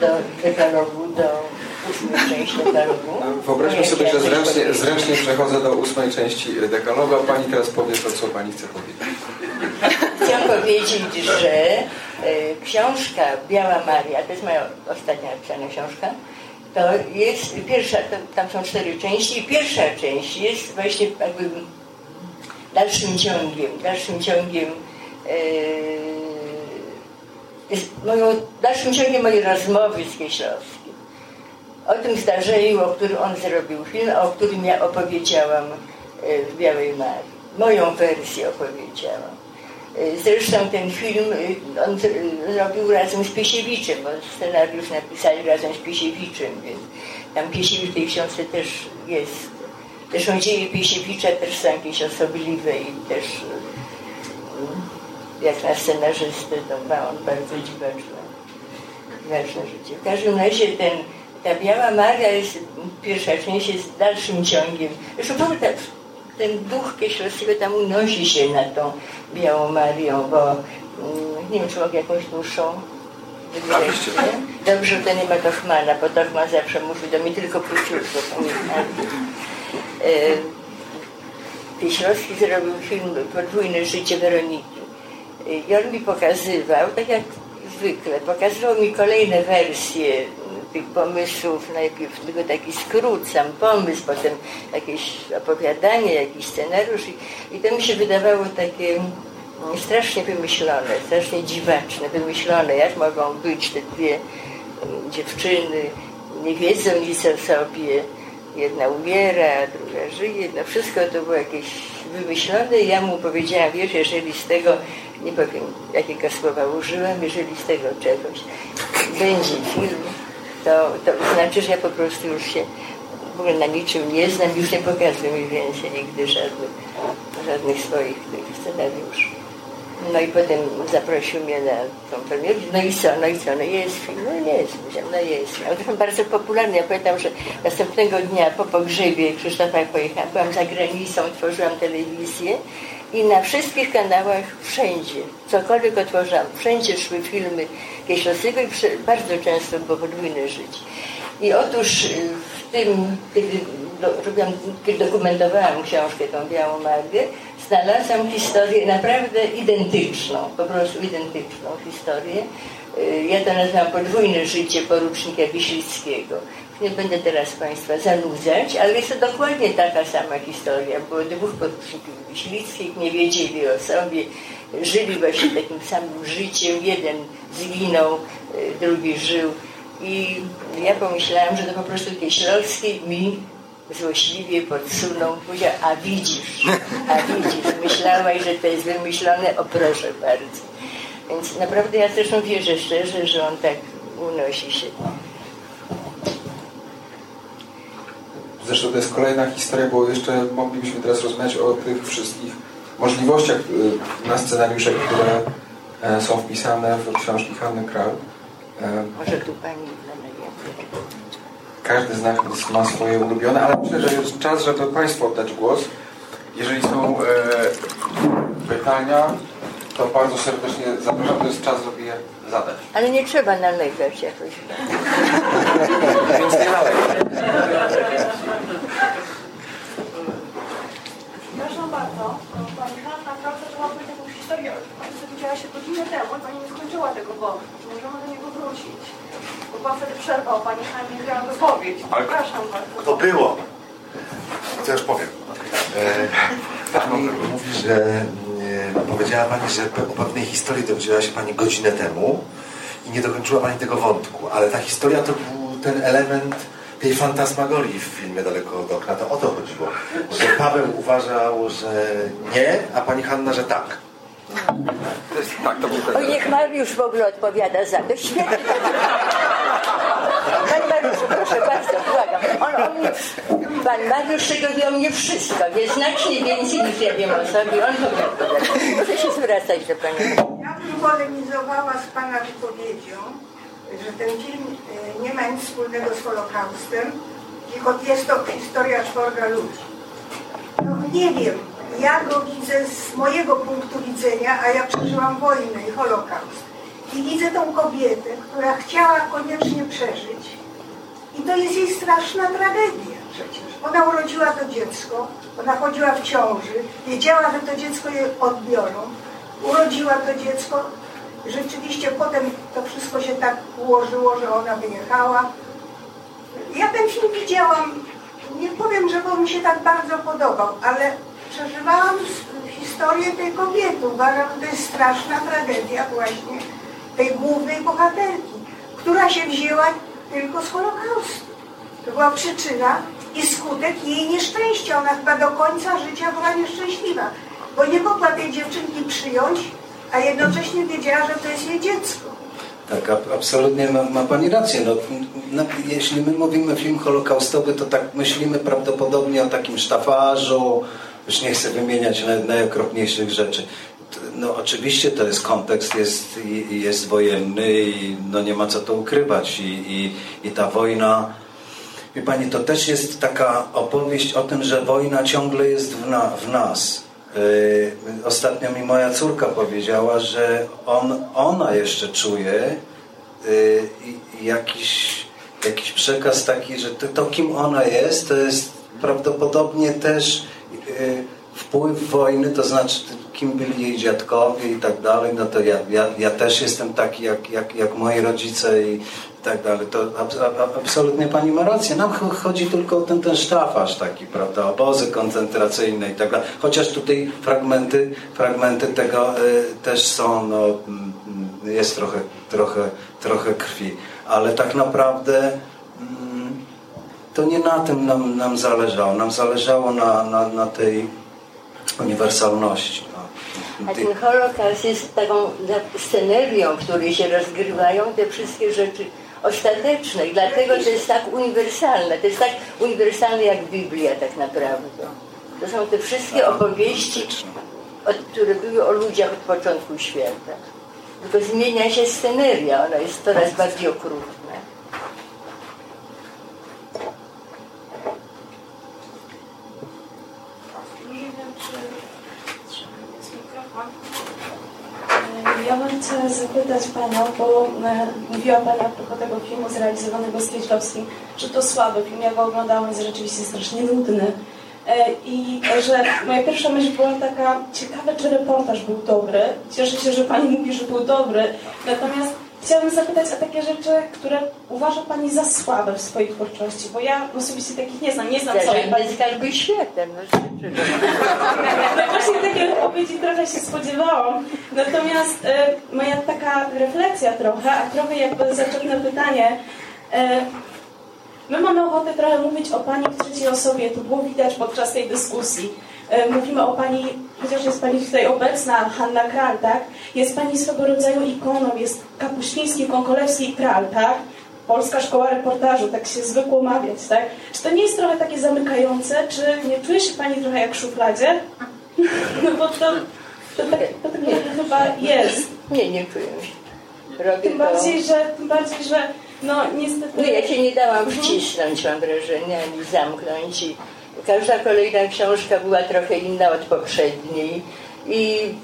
do dekalogu, do ósmej części dekalogu? Wyobraźmy sobie, że zręcznie, zręcznie przechodzę do ósmej części dekalogu, a Pani teraz powie to, co Pani chce powiedzieć. Chcę powiedzieć, że książka Biała Maria, to jest moja ostatnia napisana książka, to jest pierwsza, to, tam są cztery części i pierwsza część jest właśnie jakby dalszym ciągiem, dalszym ciągiem e, jest moją, dalszym ciągiem mojej rozmowy z Kieślowskim. O tym zdarzeniu, o którym on zrobił film, o którym ja opowiedziałam e, w Białej Marii. Moją wersję opowiedziałam. Zresztą ten film e, on robił razem z Piesiewiczem, bo scenariusz napisali razem z Piesiewiczem, więc tam Piesiewicz w tej książce też jest. Zresztą dzieje Piesiewicza też są jakieś osobliwe i też e, jak na scenarzystę to ma on bardzo dziwaczne, dziwaczne życie. W każdym razie ten, ta Biała Maria jest, pierwsza część jest dalszym ciągiem. Zresztą ta, ten duch Kieślowskiego tam unosi się nad tą Białą Marią, bo mm, nie wiem, czy mogę jakąś dłuższą Oczywiście. Dobrze, że to nie ma Tochmana, bo Tochman zawsze mówi do mnie tylko króciutko. E, Kieślowski zrobił film Podwójne życie Weroniki. I on mi pokazywał, tak jak zwykle, pokazywał mi kolejne wersje tych pomysłów, najpierw tylko taki skrót, sam pomysł, potem jakieś opowiadanie, jakiś scenariusz i, i to mi się wydawało takie mm, strasznie wymyślone, strasznie dziwaczne, wymyślone, jak mogą być te dwie mm, dziewczyny, nie wiedzą nic o sobie, jedna umiera, druga żyje, no wszystko to było jakieś wymyślone. Ja mu powiedziałam, wiesz, jeżeli z tego, nie powiem jakiego słowa użyłam, jeżeli z tego czegoś będzie film, to, to znaczy, że ja po prostu już się w ogóle na niczym nie znam, już nie pokazuję mi więcej nigdy żadnych, żadnych swoich tych scenariuszy. No i potem zaprosił mnie na tą premierę. No i co, no i co, no jest film, no jest, no jest. Ale to bardzo popularny. Ja pamiętam, że następnego dnia po pogrzebie Krzysztofa pojechałam, byłam za granicą, tworzyłam telewizję i na wszystkich kanałach wszędzie, cokolwiek otworzyłam, wszędzie szły filmy Kieślowskiego i bardzo często było podwójne życie. I otóż y, w tym, kiedy, do, robiłam, kiedy dokumentowałam książkę, tą Białą Magę, znalazłam historię naprawdę identyczną, po prostu identyczną historię. Y, ja to nazywam podwójne życie porucznika Wiślickiego. Nie będę teraz Państwa zanudzać, ale jest to dokładnie taka sama historia. Było dwóch poruczników Wiślickich, nie wiedzieli o sobie, żyli właśnie takim samym życiem. Jeden zginął, y, drugi żył. I ja pomyślałam, że to po prostu Kieślowski mi złośliwie podsunął, powiedział, a widzisz, a widzisz, myślałaś, że to jest wymyślone, o proszę bardzo. Więc naprawdę ja zresztą wierzę szczerze, że on tak unosi się. Zresztą to jest kolejna historia, bo jeszcze moglibyśmy teraz rozmawiać o tych wszystkich możliwościach y, na scenariusze, które e, są wpisane w książki Hanny Kral. E, Może tu pani każdy z nas ma swoje ulubione, ale myślę, że jest czas, żeby Państwu oddać głos. Jeżeli są e, pytania, to bardzo serdecznie zapraszam. To jest czas, żeby je zadać. Ale nie trzeba nalegać jakoś. Więc nie nalegać. Przepraszam bardzo, Pani Hanna Krausa zaczęła powiedzieć taką historię, Pani dowiedziała się godzinę temu i Pani nie skończyła tego wątku. Możemy do niego wrócić. Bo Pan wtedy przerwał Pani Hannie miała wypowiedź. Przepraszam bardzo. To było. To już powiem. E, pani mówi, że e, powiedziała Pani, że o pewnej historii dowiedziała się Pani godzinę temu i nie dokończyła Pani tego wątku, ale ta historia to był ten element tej fantasmagorii w filmie Daleko od okna. To o to chodziło, że Paweł uważał, że nie, a Pani Hanna, że tak. Tak, to był ten Oj, niech Mariusz w ogóle odpowiada za to. Świetnie. Proszę bardzo, błagam. On, on mnie, pan Mariusz o mnie wszystko. Wie znacznie więcej niż ja wiem o sobie. On powinien odpowiadać. Proszę się zwracać do Pani. Ja bym polemizowała z Pana wypowiedzią, że ten film e, nie ma nic wspólnego z Holokaustem, tylko jest to historia czworga ludzi. No nie wiem, ja go widzę z mojego punktu widzenia, a ja przeżyłam wojnę i Holokaust. I widzę tą kobietę, która chciała koniecznie przeżyć. I to jest jej straszna tragedia przecież. Ona urodziła to dziecko, ona chodziła w ciąży, wiedziała, że to dziecko je odbiorą. Urodziła to dziecko. Rzeczywiście potem to wszystko się tak ułożyło, że ona wyjechała. Ja ten film widziałam, nie powiem, że on mi się tak bardzo podobał, ale przeżywałam historię tej kobiety. Uważam, że to jest straszna tragedia właśnie tej głównej bohaterki, która się wzięła tylko z Holokaustu. To była przyczyna i skutek jej nieszczęścia. Ona chyba do końca życia była nieszczęśliwa, bo nie mogła tej dziewczynki przyjąć, a jednocześnie wiedziała, że to jest jej dziecko. Tak, absolutnie ma, ma Pani rację. No, no, jeśli my mówimy film holokaustowy, to tak myślimy prawdopodobnie o takim sztafarzu, już nie chcę wymieniać naj, najokropniejszych rzeczy. No oczywiście to jest kontekst, jest, jest wojenny i no nie ma co to ukrywać. I, i, i ta wojna, wie Pani, to też jest taka opowieść o tym, że wojna ciągle jest w, na, w nas. Yy, ostatnio mi moja córka powiedziała, że on, ona jeszcze czuje yy, jakiś, jakiś przekaz taki, że to, to, kim ona jest, to jest prawdopodobnie też yy, wpływ wojny, to znaczy kim byli jej dziadkowie i tak dalej, no to ja, ja, ja też jestem taki jak, jak, jak moi rodzice i tak dalej. To ab, ab, absolutnie pani ma rację. Nam chodzi tylko o ten, ten sztafaż taki, prawda, obozy koncentracyjne i tak dalej. Chociaż tutaj fragmenty, fragmenty tego y, też są, no, mm, jest trochę, trochę, trochę krwi. Ale tak naprawdę mm, to nie na tym nam, nam zależało. Nam zależało na, na, na tej uniwersalności. No. A ten Holokaust jest taką scenerią, w której się rozgrywają te wszystkie rzeczy ostateczne. I dlatego to jest tak uniwersalne. To jest tak uniwersalne jak Biblia tak naprawdę. To są te wszystkie opowieści, które były o ludziach od początku świata. Tylko zmienia się sceneria, ona jest coraz bardziej okrutna. Ja bym chciała zapytać Panią, bo e, mówiła Pani a propos tego filmu zrealizowanego z Kieślowskim, że to słaby film, ja go oglądałam, jest rzeczywiście strasznie nudny. E, I że moja pierwsza myśl była taka, ciekawe czy reportaż był dobry. Cieszę się, że Pani mówi, że był dobry. Natomiast chciałabym zapytać o takie rzeczy, które uważa Pani za słabe w swojej twórczości, bo ja osobiście takich nie znam, nie znam całej Pani. skarby światem. No, no właśnie takiej odpowiedzi trochę się spodziewałam. Natomiast e, moja taka refleksja trochę, a trochę jakby zaczepne pytanie, e, My mamy ochotę trochę mówić o Pani w trzeciej osobie, to było widać podczas tej dyskusji. E, mówimy o Pani, chociaż jest Pani tutaj obecna, Hanna Kral, tak? Jest Pani swego rodzaju ikoną, jest Kapuściński, Konkolewski i Kral, tak? Polska Szkoła Reportażu, tak się zwykło mawiać, tak? Czy to nie jest trochę takie zamykające? Czy nie czuje się Pani trochę jak w szufladzie? No bo to, to, tak, to tak chyba jest. Nie, nie czuję się. Robię tym bardziej, że, tym bardziej, że no niestety... No, ja się nie dałam wcisnąć, mam wrażenie, ani zamknąć i każda kolejna książka była trochę inna od poprzedniej i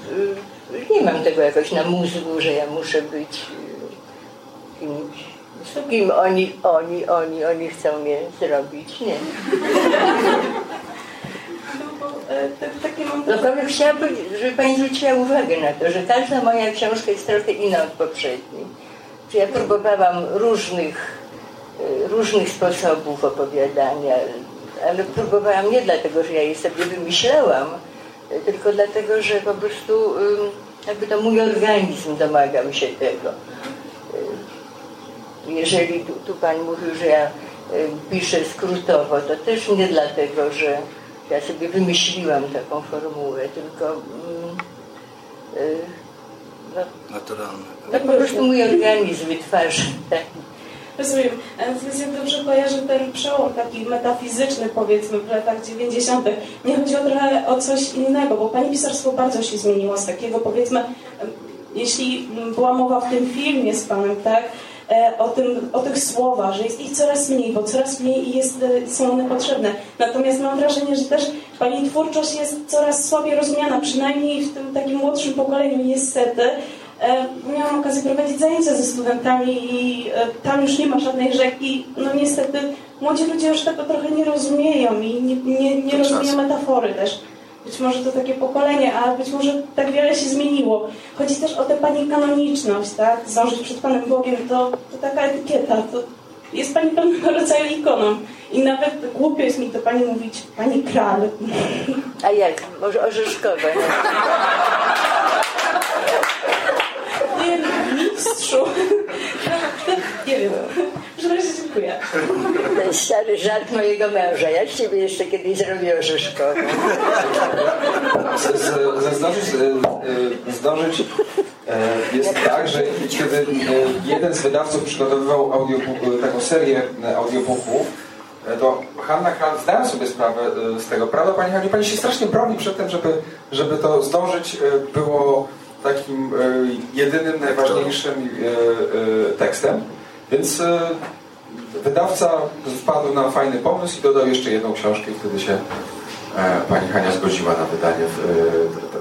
y, nie mam tego jakoś na mózgu, że ja muszę być y, kimś kim oni, oni, oni, oni chcą mnie zrobić. Nie. No powiem, chciałabym, żeby Pani zwróciła uwagę na to, że każda moja książka jest trochę inna od poprzedniej. Czy ja próbowałam różnych, e, różnych sposobów opowiadania, ale próbowałam nie dlatego, że ja je sobie wymyślałam, tylko dlatego, że po prostu jakby to mój organizm domagał się tego. E, jeżeli tu, tu Pan mówił, że ja piszę skrótowo, to też nie dlatego, że ja sobie wymyśliłam taką formułę, tylko mm, no, naturalne. Tak po prostu mój organizm wytwarza. Tak. Rozumiem. Więc jak dobrze kojarzę ten przełom taki metafizyczny powiedzmy w latach 90. Nie chodzi o trochę o coś innego, bo pani pisarstwo bardzo się zmieniło z takiego powiedzmy, jeśli była mowa w tym filmie z panem, tak, e, o, tym, o tych słowach, że jest ich coraz mniej, bo coraz mniej jest, e, są one potrzebne. Natomiast mam wrażenie, że też Pani twórczość jest coraz słabiej rozumiana, przynajmniej w tym takim młodszym pokoleniu niestety. E, miałam okazję prowadzić zajęcia ze studentami i e, tam już nie ma żadnej rzeki. No niestety młodzi ludzie już tego trochę nie rozumieją i nie, nie, nie rozumieją metafory też. Być może to takie pokolenie, a być może tak wiele się zmieniło. Chodzi też o tę pani kanoniczność, tak? Zdążyć przed Panem Bogiem, to, to taka etykieta, to jest Pani pewnego rodzaju ikoną. I nawet głupio jest mi to Pani mówić, Pani kral. A jak? Może orzeszkowe. Nie, mistrzu. Nie wiem. Przepraszam, dziękuję. To jest stary żart mojego męża. Ja ciebie jeszcze kiedyś zrobię orzeszkową. Zdążyć, zdążyć e, jest tak, że kiedy e, jeden z wydawców przygotowywał audiobook, taką serię audiobooków, e, to Hanna Kral zdała sobie sprawę z tego. Prawda, Pani Haniu? Pani się strasznie broni przed tym, żeby, żeby to zdążyć było takim jedynym, najważniejszym tekstem. Więc wydawca wpadł na fajny pomysł i dodał jeszcze jedną książkę i wtedy się e, pani Hania zgodziła na wydanie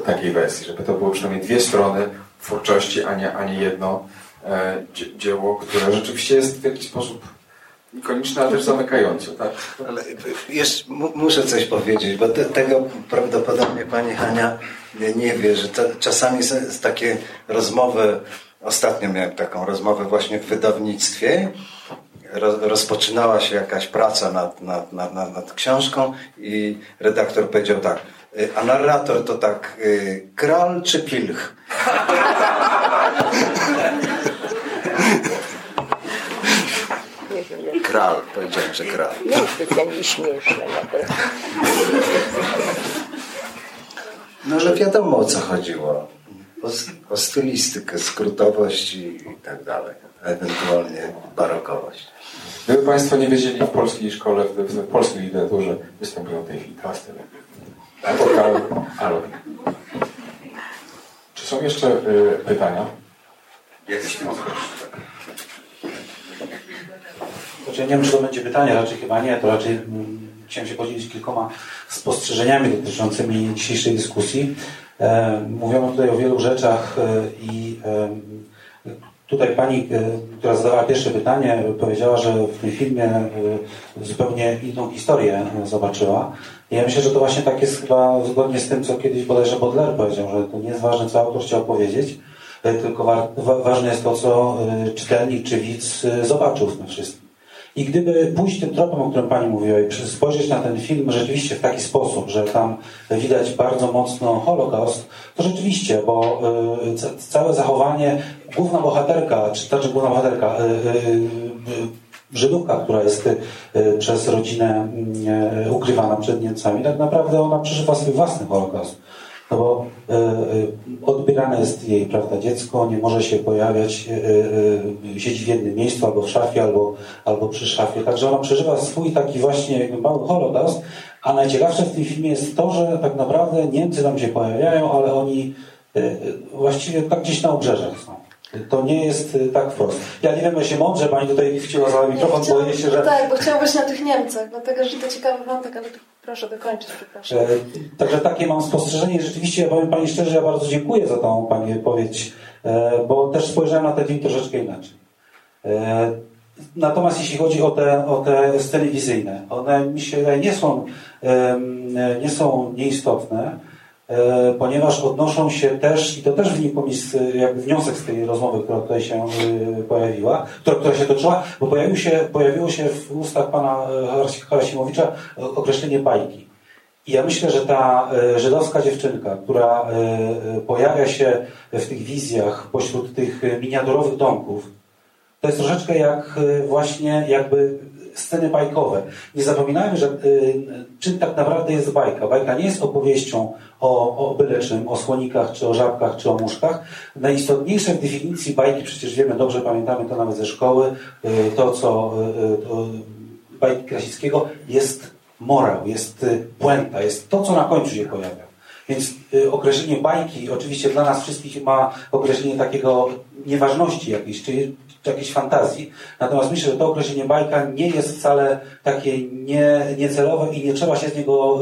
takiej wersji, żeby to było przynajmniej dwie strony twórczości, a nie, a nie jedno e, dzieło, które rzeczywiście jest w jakiś sposób ikoniczny, ale też zamykający, tak? Ale jeszcze muszę coś powiedzieć, bo te, tego prawdopodobnie pani Hania nie, nie wie, że to, czasami są takie rozmowy, ostatnio miałem taką rozmowę właśnie w wydawnictwie, rozpoczynała się jakaś praca nad, nad, nad, nad, nad książką i redaktor powiedział tak, y, a narrator to tak y, kral czy pilch? Kral, powiedziałem, że kral. Nie jest specjalnie śmieszne naprawdę. No ale wiadomo o co chodziło. O, o stylistykę, skrótowość i, i tak dalej. Ewentualnie barokowość. Gdyby Państwo nie wiedzieli, w polskiej szkole, w, w polskiej literaturze występują w tej chwili dwa style. Czy są jeszcze y, pytania? Jest. Znaczy, nie wiem, czy to będzie pytanie, raczej chyba nie, to raczej mm, chciałem się podzielić kilkoma spostrzeżeniami dotyczącymi dzisiejszej dyskusji. E, mówiono tutaj o wielu rzeczach e, i e, tutaj pani, która zadawała pierwsze pytanie, powiedziała, że w tym filmie zupełnie inną historię zobaczyła. Ja myślę, że to właśnie tak jest chyba zgodnie z tym, co kiedyś bodajże Baudelaire powiedział, że to nie jest ważne, co autor chciał powiedzieć, tylko wa ważne jest to, co czytelnik czy widz zobaczył w tym wszystkim. I gdyby pójść tym tropem, o którym Pani mówiła i spojrzeć na ten film rzeczywiście w taki sposób, że tam widać bardzo mocno Holokaust, to rzeczywiście, bo y, całe zachowanie, główna bohaterka, czy znaczy główna bohaterka, y, y, Żydówka, która jest przez rodzinę ukrywana przed Niemcami, tak naprawdę ona przeżywa swój własny Holokaust. No bo y, y, odbierane jest jej prawda, dziecko, nie może się pojawiać, y, siedzi w jednym miejscu, albo w szafie, albo, albo przy szafie. Także ona przeżywa swój taki właśnie mały holokaust, a najciekawsze w tym filmie jest to, że tak naprawdę Niemcy tam się pojawiają, ale oni właściwie tak gdzieś na obrzeżach są. To nie jest tak wprost. Ja nie wiem, ja się mądrze pani tutaj chciała za mikrofon powiedzieć, że... Tak, bo chciałam być na tych Niemcach, dlatego że to ciekawy wątek, ale Proszę dokończyć, przepraszam. E, także takie mam spostrzeżenie. Rzeczywiście, ja powiem Pani szczerze, ja bardzo dziękuję za tą Pani wypowiedź, e, bo też spojrzałem na ten film troszeczkę inaczej. E, natomiast jeśli chodzi o te, o te sceny wizyjne, one mi się nie są, nie są nieistotne, ponieważ odnoszą się też, i to też wynikło mi z, jakby wniosek z tej rozmowy, która tutaj się e, pojawiła, która, która się toczyła, bo pojawił się, pojawiło się w ustach pana e, Harasimowicza określenie bajki. I ja myślę, że ta żydowska dziewczynka, która pojawia się w tych wizjach pośród tych miniaturowych domków, to jest troszeczkę jak właśnie jakby sceny bajkowe. Nie zapominajmy, że y, czym tak naprawdę jest bajka. Bajka nie jest opowieścią o, o byle czym, o słonikach, czy o żabkach, czy o muszkach. Najistotniejsze w definicji bajki, przecież wiemy, dobrze pamiętamy to nawet ze szkoły, y, to co y, to bajki Krasickiego jest morał, jest puenta, jest to, co na końcu się pojawia. Więc określenie bajki oczywiście dla nas wszystkich ma określenie takiego nieważności jakiejś, czyli czy jakiejś fantazji. Natomiast myślę, że to określenie bajka nie jest wcale takie nie, niecelowe i nie trzeba się z niego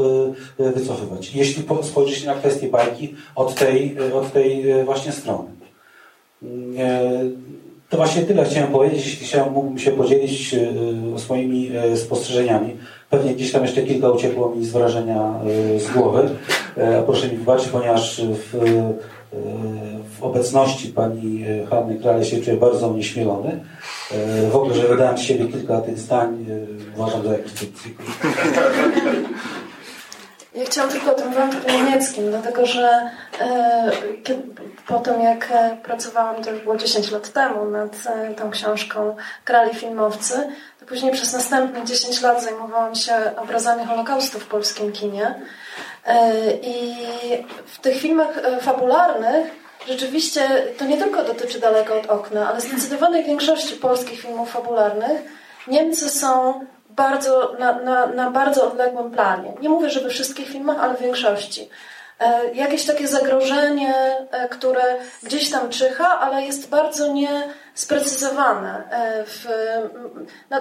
y, y, wycofywać. Jeśli spojrzy się na kwestię bajki od tej, od tej y, właśnie strony. To właśnie tyle chciałem powiedzieć. Jeśli chciałem, się podzielić swoimi spostrzeżeniami. Pewnie gdzieś tam jeszcze kilka uciekło mi z wrażenia z głowy. Proszę mi wybaczyć, ponieważ w w obecności pani e, Hanny Krale się czuję bardzo onieśmielony. E, w ogóle, że wydałem z siebie kilka tych zdań, e, uważam za jakiś. Ja chciałam tylko o tym wątku niemieckim, dlatego że e, po tym jak pracowałam, to już było 10 lat temu, nad e, tą książką Krali Filmowcy, to później przez następne 10 lat zajmowałam się obrazami Holokaustu w polskim kinie. E, I w tych filmach e, fabularnych rzeczywiście to nie tylko dotyczy daleko od okna, ale zdecydowanej większości polskich filmów fabularnych Niemcy są bardzo, na, na, na bardzo odległym planie. Nie mówię, że we wszystkich filmach, ale w większości. E, jakieś takie zagrożenie, które gdzieś tam czyha, ale jest bardzo niesprecyzowane. W,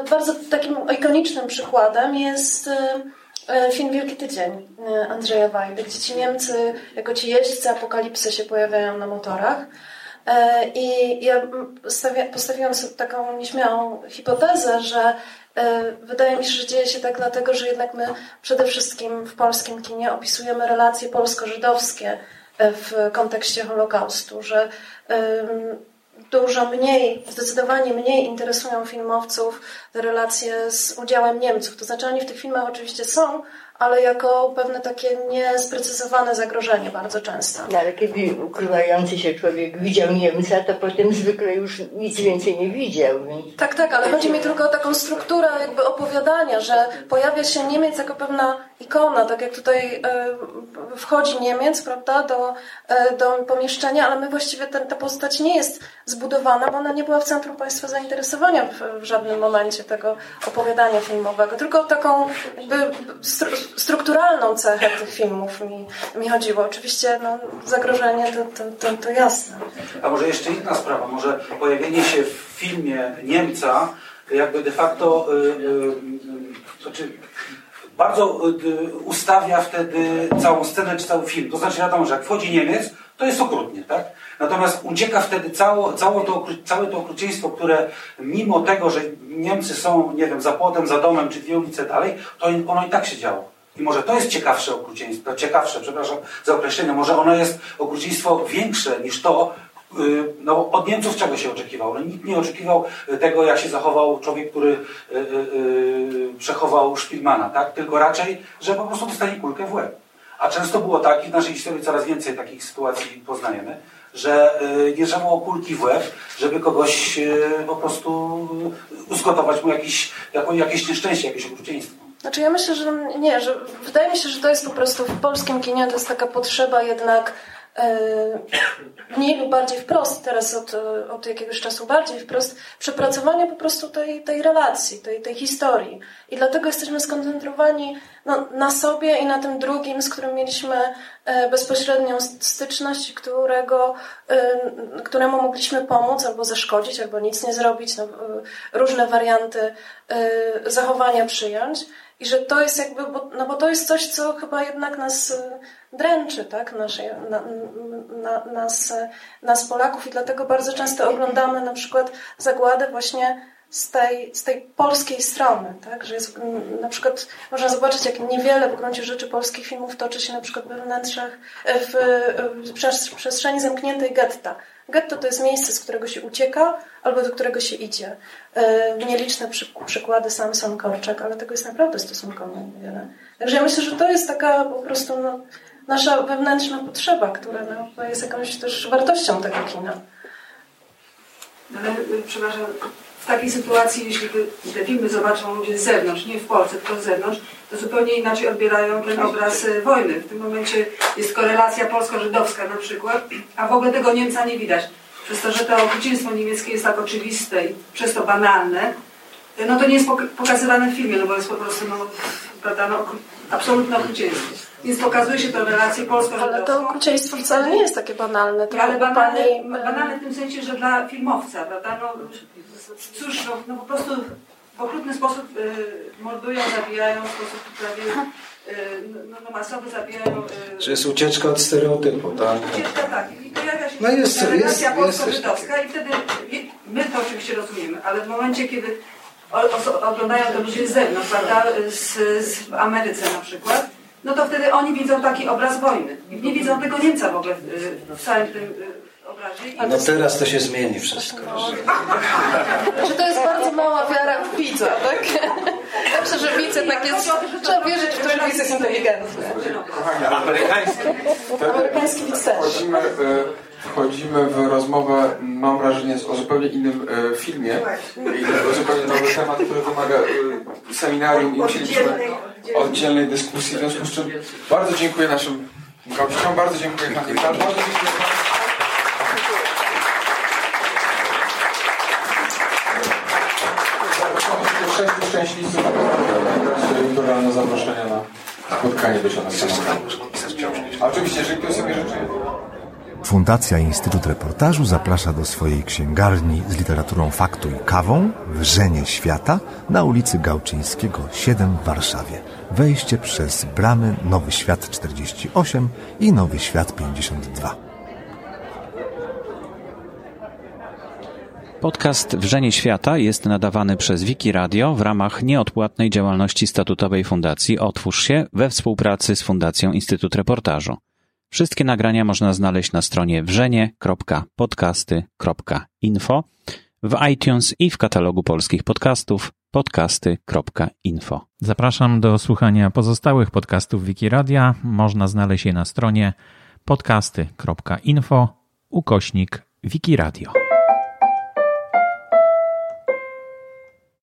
bardzo takim ikonicznym przykładem jest film Wielki Tydzień e, Andrzeja Wajdy, gdzie ci Niemcy jako ci jeźdźcy apokalipsy się pojawiają na motorach. E, I ja postawiłam sobie taką nieśmiałą hipotezę, że E, wydaje mi się, że dzieje się tak dlatego, że jednak my przede wszystkim w polskim kinie opisujemy relacje polsko-żydowskie e, w kontekście Holokaustu, że dużo mniej, zdecydowanie mniej interesują filmowców relacje z udziałem Niemców. To znaczy oni w tych filmach oczywiście są, ale jako pewne takie niesprecyzowane zagrożenie bardzo często. No, ale kiedy ukrywający się człowiek widział Niemca, to potem zwykle już nic więcej nie widział. Więc... Tak, tak, ale chodzi mi tylko o taką strukturę jakby opowiadania, że pojawia się Niemiec jako pewna ikona, tak jak tutaj e, wchodzi Niemiec, prawda, do, e, do pomieszczenia, ale my właściwie ten, ta postać nie jest zbudowana, bo ona nie była w centrum Państwa zainteresowania w, w żadnym momencie tego opowiadania filmowego, tylko taką jakby strukturalną cechę tych filmów mi, mi chodziło. Oczywiście no, zagrożenie to, to, to, to jasne. A może jeszcze inna sprawa, może pojawienie się w filmie Niemca jakby de facto yy, yy, znaczy bardzo ustawia wtedy całą scenę czy cały film. To znaczy wiadomo, że jak wchodzi Niemiec, to jest okrutnie, tak? Natomiast ucieka wtedy cało, cało to, całe to okrucieństwo, które mimo tego, że Niemcy są, nie wiem, za płotem, za domem, czy dwie ulice dalej, to ono i tak się działo. I może to jest ciekawsze okrucieństwo, ciekawsze, przepraszam za określenie, może ono jest okrucieństwo większe niż to, y, no, od Niemców czego się oczekiwał? No, nikt nie oczekiwał tego, jak się zachował człowiek, który y, y, y przechował Szpilmana, tak? tylko raczej, że po prostu dostanie kulkę w łeb. A często było tak, i w naszej historii coraz więcej takich sytuacji poznajemy, że y, nie było kulki w łeb, żeby kogoś y, po prostu uzgotować mu jakiś, jakieś nieszczęście, jakieś okrucieństwo. Znaczy ja myślę, że nie, że wydaje mi się, że to jest po prostu w polskim kinie to jest taka potrzeba jednak mniej lub bardziej wprost, teraz od, od jakiegoś czasu bardziej wprost, przepracowania po prostu tej, tej relacji, tej, tej historii. I dlatego jesteśmy skoncentrowani no, na sobie i na tym drugim, z którym mieliśmy e, bezpośrednią styczność, którego, e, któremu mogliśmy pomóc albo zaszkodzić, albo nic nie zrobić, no, e, różne warianty zachowania przyjąć. I że to jest jakby, bo, no bo to jest coś, co chyba jednak nas dręczy, tak, naszej, na, na, nas, nas Polaków i dlatego bardzo często oglądamy na przykład zagładę właśnie z tej, z tej polskiej strony, tak? że jest, na przykład można zobaczyć, jak niewiele w gruncie rzeczy polskich filmów toczy się na przykład we wnętrzach, w, w przestrzeni zamkniętej getta. Getto to jest miejsce, z którego się ucieka albo do którego się idzie. E, nieliczne przy, przykłady Samson Korczak, ale tego jest naprawdę stosunkowo niewiele. Także ja myślę, że to jest taka po prostu no, nasza wewnętrzna potrzeba, która no, jest jakąś też wartością tego kina. Ale, y, przepraszam, w takiej sytuacji, jeśli te filmy zobaczą ludzie z zewnątrz, nie w Polsce, tylko z zewnątrz, to zupełnie inaczej odbierają ten obraz y, wojny. W tym momencie jest korelacja polsko-żydowska na przykład, a w ogóle tego Niemca nie widać. Przez to, że to okrucieństwo niemieckie jest tak oczywiste i przez to banalne, no to nie jest pokazywane w filmie, no bo jest po prostu no, prawda, no, absolutne okrucieństwo. Więc pokazuje się to relację polsko Ale to okrucieństwo wcale nie jest takie banalne. To ale banalne, pani... banalne w tym sensie, że dla filmowca, prawda? No, cóż, no, no po prostu w okrutny sposób y, mordują, zabijają, w sposób prawie y, no, no, masowy zabijają. Y, Czy jest ucieczka od stereotypu, tak? Ucieczka, tak. I pojawia się no jest, relacja polsko-żydowska i wtedy my to oczywiście rozumiemy, ale w momencie, kiedy oglądają to ludzie z zewnątrz, prawda, z, z, w Ameryce na przykład, no to wtedy oni widzą taki obraz wojny. Nie widzą tego Niemca w ogóle w, w całym tym y, obrazie. No teraz to się zmieni wszystko. Że to jest bardzo mała wiara w widza, tak? Myślę, że widz jednak jest... Trzeba wierzyć w to, że widz jest inteligentny. Amerykański. Amerykański widz też wchodzimy w rozmowę, mam wrażenie, o zupełnie innym e, filmie i o zupełnie nowy temat, który wymaga e, seminarium i musieliśmy oddzielnej dyskusji, w związku z czym bardzo dziękuję naszym gościom, bardzo dziękuję Pani bardzo dziękuję sześciu szczęśliwców jutro rano zaproszenia na spotkanie być na scenę. Oczywiście, jeżeli ktoś sobie życzy. Fundacja Instytut Reportażu zaprasza do swojej księgarni z literaturą faktu i kawą Wrzenie Świata na ulicy Gałczyńskiego 7 w Warszawie. Wejście przez bramy Nowy Świat 48 i Nowy Świat 52. Podcast Wrzenie Świata jest nadawany przez Wiki Radio w ramach nieodpłatnej działalności statutowej Fundacji Otwórz się we współpracy z Fundacją Instytut Reportażu. Wszystkie nagrania można znaleźć na stronie wrzenie.podcasty.info w iTunes i w katalogu polskich podcastów podcasty.info. Zapraszam do słuchania pozostałych podcastów Wikiradia. Można znaleźć je na stronie podcasty.info ukośnik Wikiradio.